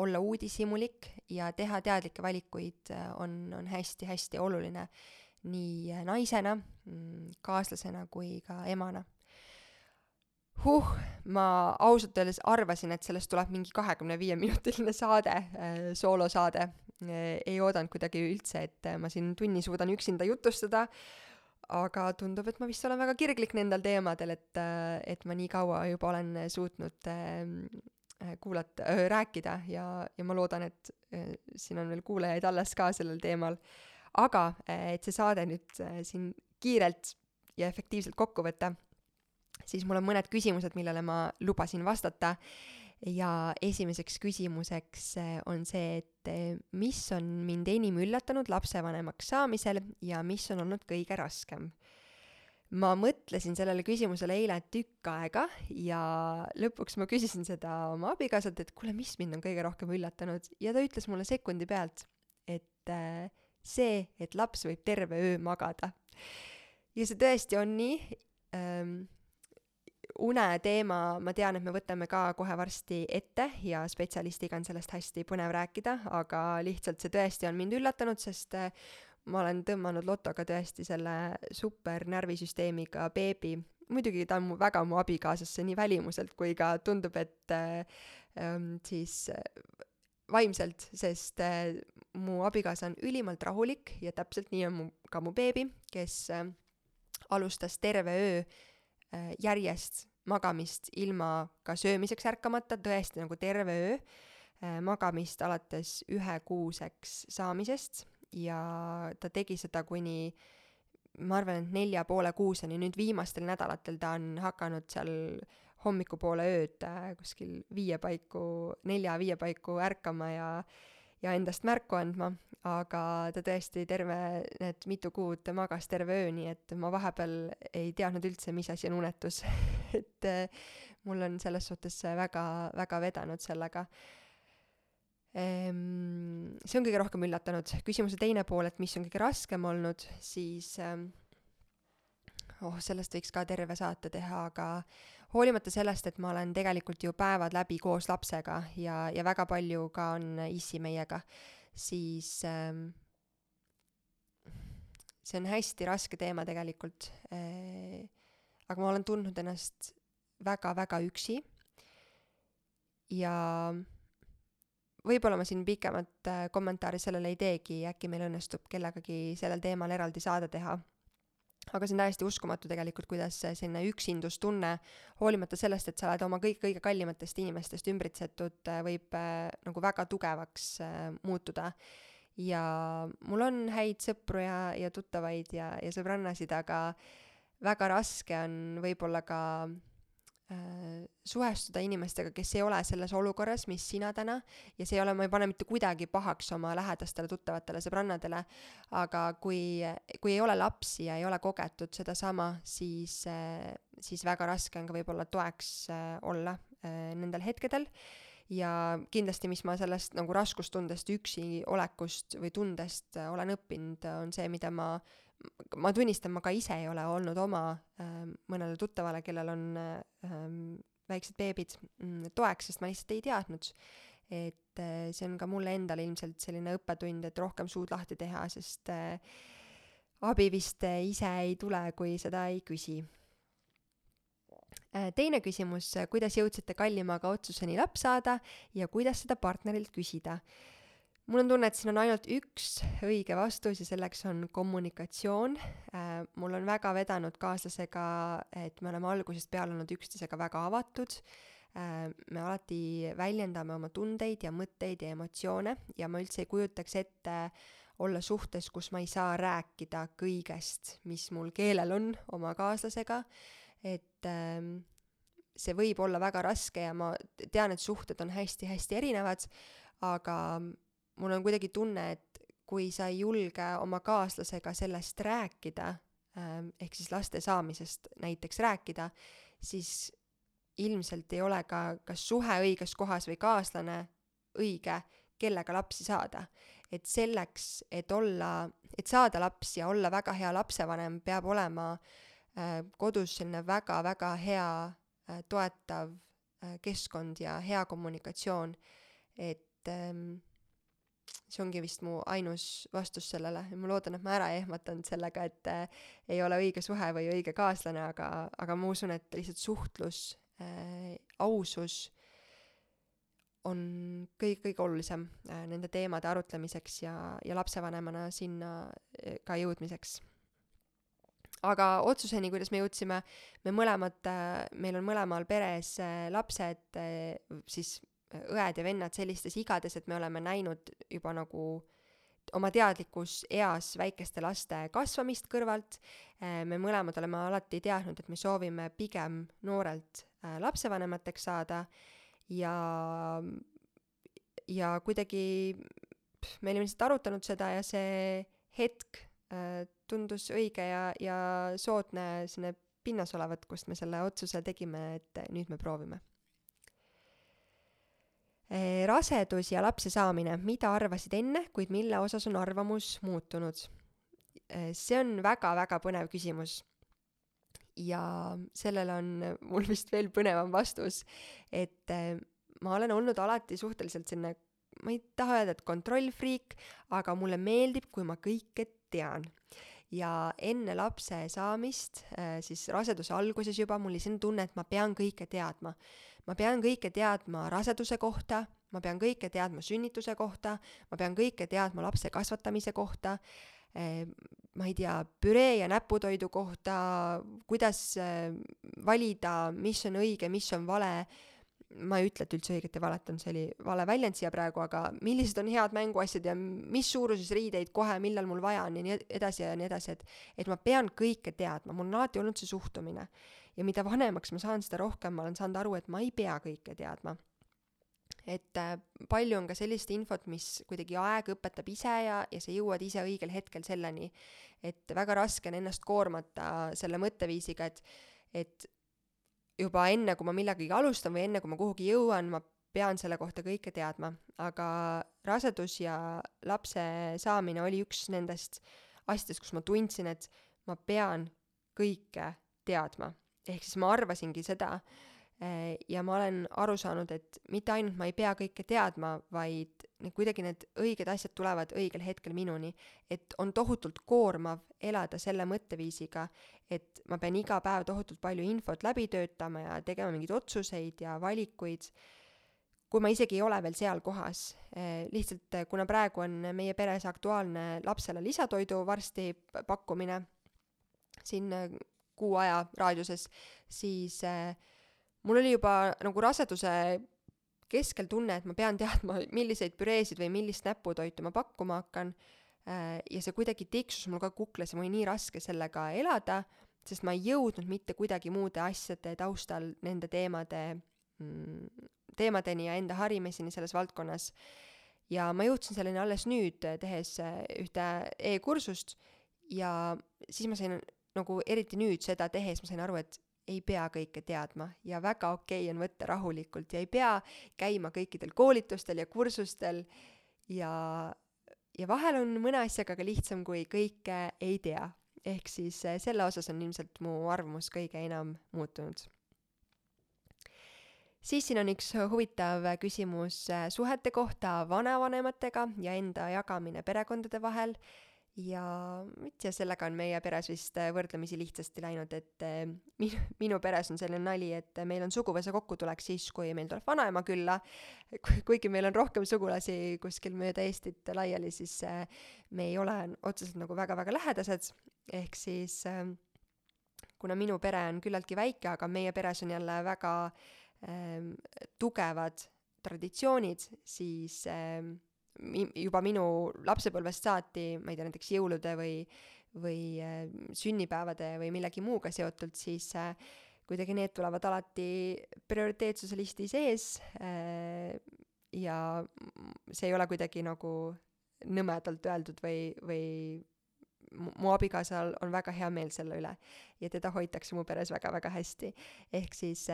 olla uudishimulik ja teha teadlikke valikuid äh, on, on hästi-hästi oluline nii naisena, mm, kaaslasena kui ka emana huh, ma ausalt öeldes arvasin, et sellest tuleb mingi kahekümne viie minutiline saade äh,, soolosaade äh,. Ei oodanud kuidagi üldse, et äh, ma siin tunni suudan üksinda jutustada, aga tundub, et ma vist olen väga kirglik nendel teemadel, et äh,, et ma nii kaua juba olen suutnud äh, kuulata äh,, rääkida ja, ja ma loodan, et äh, siin on veel kuulajaid alles ka sellel teemal. aga äh, et see saade nüüd äh, siin kiirelt ja efektiivselt kokku võtta, siis mul on mõned küsimused, millele ma lubasin vastata ja esimeseks küsimuseks eh, on see, et eh, mis on mind enim üllatanud lapsevanemaks saamisel ja mis on olnud kõige raskem. ma mõtlesin sellele küsimusele eile tükk aega ja lõpuks ma küsisin seda oma abikaasalt, et kuule, mis mind on kõige rohkem üllatanud ja ta ütles mulle sekundi pealt, et eh, see, et laps võib terve öö magada. ja see tõesti on nii ähm, uneteema, ma tean, et me võtame ka kohe varsti ette ja spetsialistiga on sellest hästi põnev rääkida, aga lihtsalt see tõesti on mind üllatanud, sest äh, ma olen tõmmanud lotoga tõesti selle super närvisüsteemiga beebi. muidugi ta on mu väga mu abikaasasse nii välimuselt kui ka tundub, et äh, ähm, siis äh, vaimselt, sest äh, mu abikaasa on ülimalt rahulik ja täpselt nii on mu, ka mu beebi, kes äh, alustas terve öö äh, järjest magamist ilma ka söömiseks ärkamata, tõesti nagu terve öö äh, magamist alates ühekuuseks saamisest. Ja ta tegi seda kuni ma arvan, et nelja poole kuuseni, nüüd viimastel nädalatel ta on hakanud seal hommikupoole ööd äh, kuskil viie paiku, nelja-viie paiku ärkama ja ja endast märku andma, aga ta tõesti terve need mitu kuud magas terve öö, nii et ma vahepeal ei teadnud üldse, mis asi on unetus et äh, mul on selles suhtes väga, väga vedanud sellega ehm,. see on kõige rohkem üllatanud. küsimuse teine pool, et mis on kõige raskem olnud, siis ähm, oh, sellest võiks ka terve saate teha, aga hoolimata sellest, et ma olen tegelikult ju päevad läbi koos lapsega ja, ja väga palju ka on issi meiega, siis ähm, see on hästi raske teema tegelikult äh,. aga ma olen tundnud ennast väga-väga üksi. ja võib-olla ma siin pikemat äh, kommentaari sellele ei teegi, äkki meil õnnestub kellegagi sellel teemal eraldi saade teha aga see on täiesti uskumatu tegelikult, kuidas selline üksindustunne, hoolimata sellest, et sa oled oma kõik kõige kallimatest inimestest ümbritsetud, äh, võib äh, nagu väga tugevaks äh, muutuda. ja mul on häid sõpru ja, ja tuttavaid ja, ja sõbrannasid, aga väga raske on võib-olla ka suhestuda inimestega, kes ei ole selles olukorras, mis sina täna, ja see ei ole, ma ei pane mitte kuidagi pahaks oma lähedastele tuttavatele sõbrannadele, aga kui, kui ei ole lapsi ja ei ole kogetud sedasama, siis, äh, siis väga raske on ka võib-olla toeks äh, olla nendel hetkedel. Ja kindlasti, mis ma sellest nagu raskustundest, üksi olekust või tundest olen õppinud, on see, mida ma ma tunnistan, ma ka ise ei ole olnud oma äh, mõnele tuttavale, kellel on äh, väiksed beebid mm, toeks, sest ma lihtsalt ei teadnud. et äh, see on ka mulle endale ilmselt selline õppetund, et rohkem suud lahti teha, sest äh, abi vist äh, ise ei tule, kui seda ei küsi teine küsimus, kuidas jõudsite kallimaga otsuseni laps saada ja kuidas seda partnerilt küsida mul on tunne, et siin on ainult üks õige vastus ja selleks on kommunikatsioon. Äh, mul on väga vedanud kaaslasega, et me oleme algusest peale olnud üksteisega väga avatud. Äh, me alati väljendame oma tundeid ja mõtteid ja emotsioone ja ma üldse ei kujutaks ette olla suhtes, kus ma ei saa rääkida kõigest, mis mul keelel on oma kaaslasega. et ähm, see võib olla väga raske ja ma tean, et suhted on hästi-hästi erinevad, aga mul on kuidagi tunne, et kui sa ei julge oma kaaslasega sellest rääkida, ähm, ehk siis laste saamisest näiteks rääkida, siis ilmselt ei ole ka kas suhe õiges kohas või kaaslane õige, kellega lapsi saada. et selleks, et olla, et saada lapsi ja olla väga hea lapsevanem, peab olema äh, kodus selline väga-väga hea äh, toetav äh, keskkond ja hea kommunikatsioon, et ähm, see ongi vist mu ainus vastus sellele ja ma loodan, et ma ära ei ehmatanud sellega, et äh, ei ole õige suhe või õige kaaslane, aga, aga ma usun, et lihtsalt suhtlus äh,, ausus on kõige, kõige olulisem äh, nende teemade arutlemiseks ja, ja lapsevanemana sinna äh, ka jõudmiseks. aga otsuseni, kuidas me jõudsime, me mõlemad meil on mõlemal peres lapsed siis õed ja vennad sellistes igades, et me oleme näinud juba nagu oma teadlikus eas väikeste laste kasvamist kõrvalt. me mõlemad oleme alati teadnud, et me soovime pigem noorelt lapsevanemateks saada ja, ja kuidagi me olime lihtsalt arutanud seda ja see hetk tundus õige ja, ja soodne selline pinnas olevat, kust me selle otsuse tegime, et nüüd me proovime rasedus ja lapse saamine, mida arvasid enne, kuid mille osas on arvamus muutunud? Eh, see on väga-väga põnev küsimus. ja sellele on mul vist veel põnevam vastus, et eh, ma olen olnud alati suhteliselt selline, ma ei taha öelda, et kontrollfriik, aga mulle meeldib, kui ma kõike tean ja enne lapse saamist, siis raseduse alguses juba mul oli selline tunne, et ma pean kõike teadma ma pean kõike teadma raseduse kohta, ma pean kõike teadma sünnituse kohta, ma pean kõike teadma lapse kasvatamise kohta, eh, ma ei tea, püree ja näputoidu kohta, kuidas eh, valida, mis on õige, mis on vale, ma ei ütle, et üldse õiget ja valet on, see oli vale väljend siia praegu, aga millised on head mänguasjad ja mis suuruses riideid kohe, millal mul vaja on ja nii edasi ja nii edasi, et et ma pean kõike teadma, mul on alati olnud see suhtumine ja mida vanemaks ma saan, seda rohkem ma olen saanud aru, et ma ei pea kõike teadma. et äh, palju on ka sellist infot, mis kuidagi aeg õpetab ise ja, ja sa jõuad ise õigel hetkel selleni, et väga raske on ennast koormata selle mõtteviisiga, et, et juba enne, kui ma millegagi alustan või enne, kui ma kuhugi jõuan, ma pean selle kohta kõike teadma, aga rasedus ja lapse saamine oli üks nendest asjadest, kus ma tundsin, et ma pean kõike teadma. Ehk siis ma arvasingi seda eh, ja ma olen aru saanud, et mitte ainult ma ei pea kõike teadma, vaid kuidagi need õiged asjad tulevad õigel hetkel minuni. et on tohutult koormav elada selle mõtteviisiga, et ma pean iga päev tohutult palju infot läbi töötama ja tegema mingeid otsuseid ja valikuid, kui ma isegi ei ole veel seal kohas. Eh, lihtsalt eh, kuna praegu on meie peres aktuaalne lapsele lisatoidu varsti pakkumine, siin kuu aja raadiuses, siis äh, mul oli juba nagu raseduse keskel tunne, et ma pean teadma, milliseid püreesid või millist näputoitu ma pakkuma hakkan äh,. ja see kuidagi tiksus mul ka kuklas ja mul oli nii raske sellega elada, sest ma ei jõudnud mitte kuidagi muude asjade taustal nende teemade mm, teemadeni ja enda harimiseni selles valdkonnas. ja ma jõudsin selleni alles nüüd, tehes äh, ühte e-kursust ja siis ma sain nagu eriti nüüd seda tehes ma sain aru, et ei pea kõike teadma ja väga okei okay on võtta rahulikult ja ei pea käima kõikidel koolitustel ja kursustel ja, ja vahel on mõne asjaga ka lihtsam, kui kõike ei tea. ehk siis eh, selle osas on ilmselt mu arvamus kõige enam muutunud. siis siin on üks huvitav küsimus eh, suhete kohta vanavanematega ja enda jagamine perekondade vahel ja tea, sellega on meie peres vist äh, võrdlemisi lihtsasti läinud, et äh, minu, minu peres on selline nali, et meil on suguvõsa kokkutulek siis, kui meil tuleb vanaema külla, kuigi meil on rohkem sugulasi kuskil mööda Eestit laiali, siis äh, me ei ole otseselt nagu väga-väga lähedased, ehk siis kuna minu pere on küllaltki väike, aga meie peres on jälle väga ähm, tugevad traditsioonid, siis mi-, juba minu lapsepõlvest saati, ma ei tea, näiteks jõulude või, või äh, sünnipäevade või millegi muuga seotult, siis äh, kuidagi need tulevad alati prioriteetsuse listi sees äh, ja see ei ole kuidagi nagu nõmedalt öeldud või, või mu abikaasal on väga hea meel selle üle ja teda hoitakse mu peres väga-väga hästi. ehk siis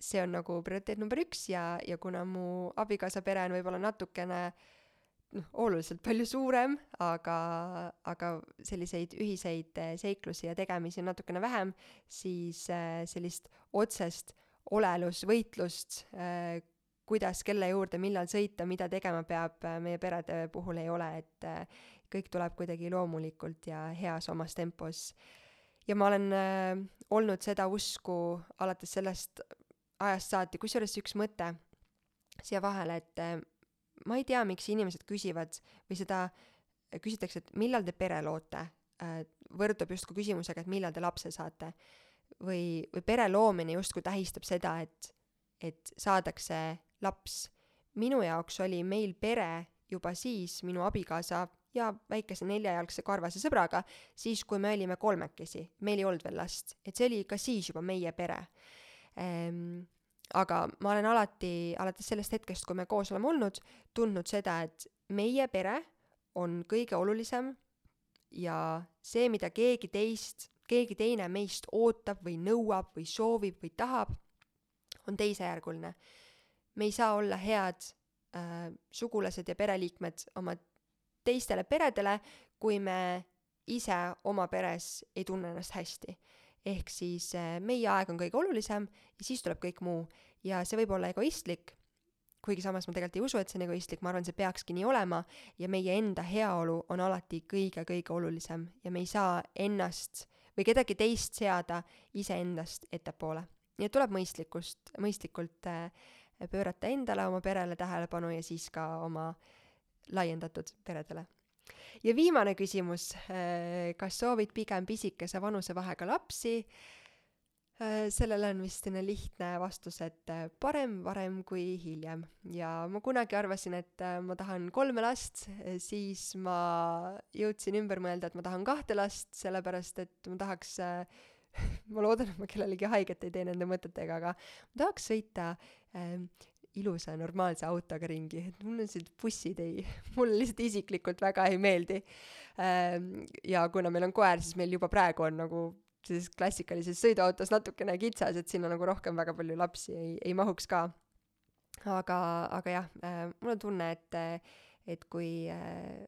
see on nagu prioriteet number üks ja, ja kuna mu abikaasa pere on võib-olla natukene noh, oluliselt palju suurem, aga, aga selliseid ühiseid eh, seiklusi ja tegemisi on natukene vähem, siis äh, sellist otsest olelusvõitlust äh,, kuidas, kelle juurde, millal sõita, mida tegema peab, meie perede puhul ei ole, et kõik tuleb kuidagi loomulikult ja heas omas tempos. ja ma olen olnud seda usku alates sellest ajast saati, kusjuures üks mõte siia vahele, et äh, ma ei tea, miks inimesed küsivad või seda küsitakse, et millal te pere loote, äh, võrdub justkui küsimusega, et millal te lapse saate. või, või pere loomine justkui tähistab seda, et, et saadakse laps. minu jaoks oli meil pere juba siis minu abikaasa ja väikese neljajalgse karvase sõbraga, siis kui me olime kolmekesi, meil ei olnud veel last, et see oli ka siis juba meie pere ehm, aga ma olen alati, alates sellest hetkest, kui me koos oleme olnud, tundnud seda, et meie pere on kõige olulisem ja see, mida keegi teist, keegi teine meist ootab või nõuab või soovib või tahab, on teisejärguline. me ei saa olla head äh, sugulased ja pereliikmed oma teistele peredele, kui me ise oma peres ei tunne ennast hästi. Ehk siis äh, meie aeg on kõige olulisem ja siis tuleb kõik muu ja see võib olla egoistlik, kuigi samas ma tegelikult ei usu, et see on egoistlik, ma arvan, see peakski nii olema ja meie enda heaolu on alati kõige-kõige olulisem ja me ei saa ennast või kedagi teist seada iseendast ettepoole. nii et tuleb mõistlikkust, mõistlikult äh, pöörata endale, oma perele tähelepanu ja siis ka oma laiendatud peredele. Ja viimane küsimus, äh, kas soovid pigem pisikese vanusevahega lapsi? Äh, sellele on vist selline lihtne vastus, et äh, parem varem kui hiljem. ja ma kunagi arvasin, et ma tahan kolme last, siis ma jõudsin ümber mõelda, et ma tahan kahte last, sellepärast et ma tahaks ma loodan, et ma kellelegi haiget ei tee nende mõtetega, aga ma tahaks sõita ilusa normaalse autoga ringi, et mulle sellised bussid ei, mulle lihtsalt isiklikult väga ei meeldi. Ähm, ja kuna meil on koer, siis meil juba praegu on nagu sellises klassikalises sõiduautos natukene kitsas, et sinna nagu rohkem väga palju lapsi ei, ei mahuks ka. aga, aga jah, äh, mul on tunne, et, et kui äh,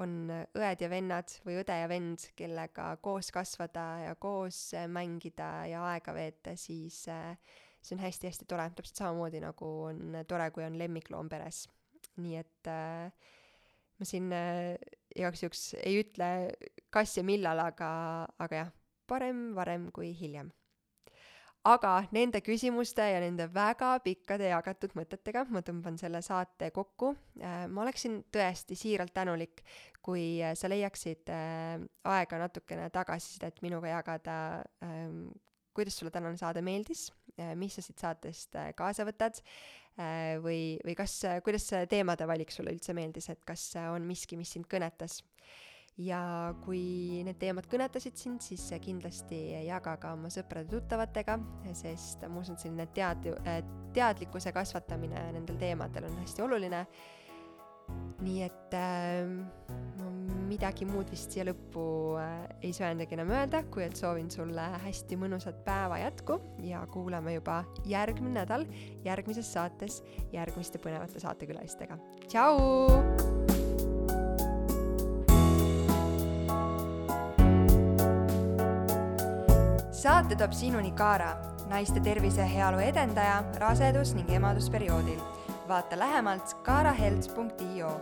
on õed ja vennad või õde ja vend, kellega koos kasvada ja koos mängida ja aega veeta, siis äh, see on hästi-hästi tore, täpselt samamoodi nagu on tore, kui on lemmikloom peres. nii et äh, ma siin äh, igaks juhuks ei ütle, kas ja millal, aga, aga jah, parem varem kui hiljem. aga nende küsimuste ja nende väga pikkade jagatud mõtetega ma tõmban selle saate kokku äh,. ma oleksin tõesti siiralt tänulik, kui äh, sa leiaksid äh, aega natukene tagasisidet minuga jagada äh, kuidas sulle tänane saade meeldis, äh, mis sa siit saatest äh, kaasa võtad äh, või, või kas, kuidas see teemade valik sulle üldse meeldis, et kas on miski, mis sind kõnetas. ja kui need teemad kõnetasid sind, siis kindlasti jaga ka oma sõprade-tuttavatega, sest ma usun, et selline tead-, teadlikkuse kasvatamine nendel teemadel on hästi oluline nii et ma midagi muud vist siia lõppu äh, ei söandagi enam öelda, kui et soovin sulle hästi mõnusat päeva jätku ja kuulame juba järgmine nädal järgmises saates järgmiste põnevate saatekülalistega. tšau! saate toob sinuni Kaara, naiste tervise ja heaolu edendaja rasedus- ning emadusperioodil vaata lähemalt kaarahelts.io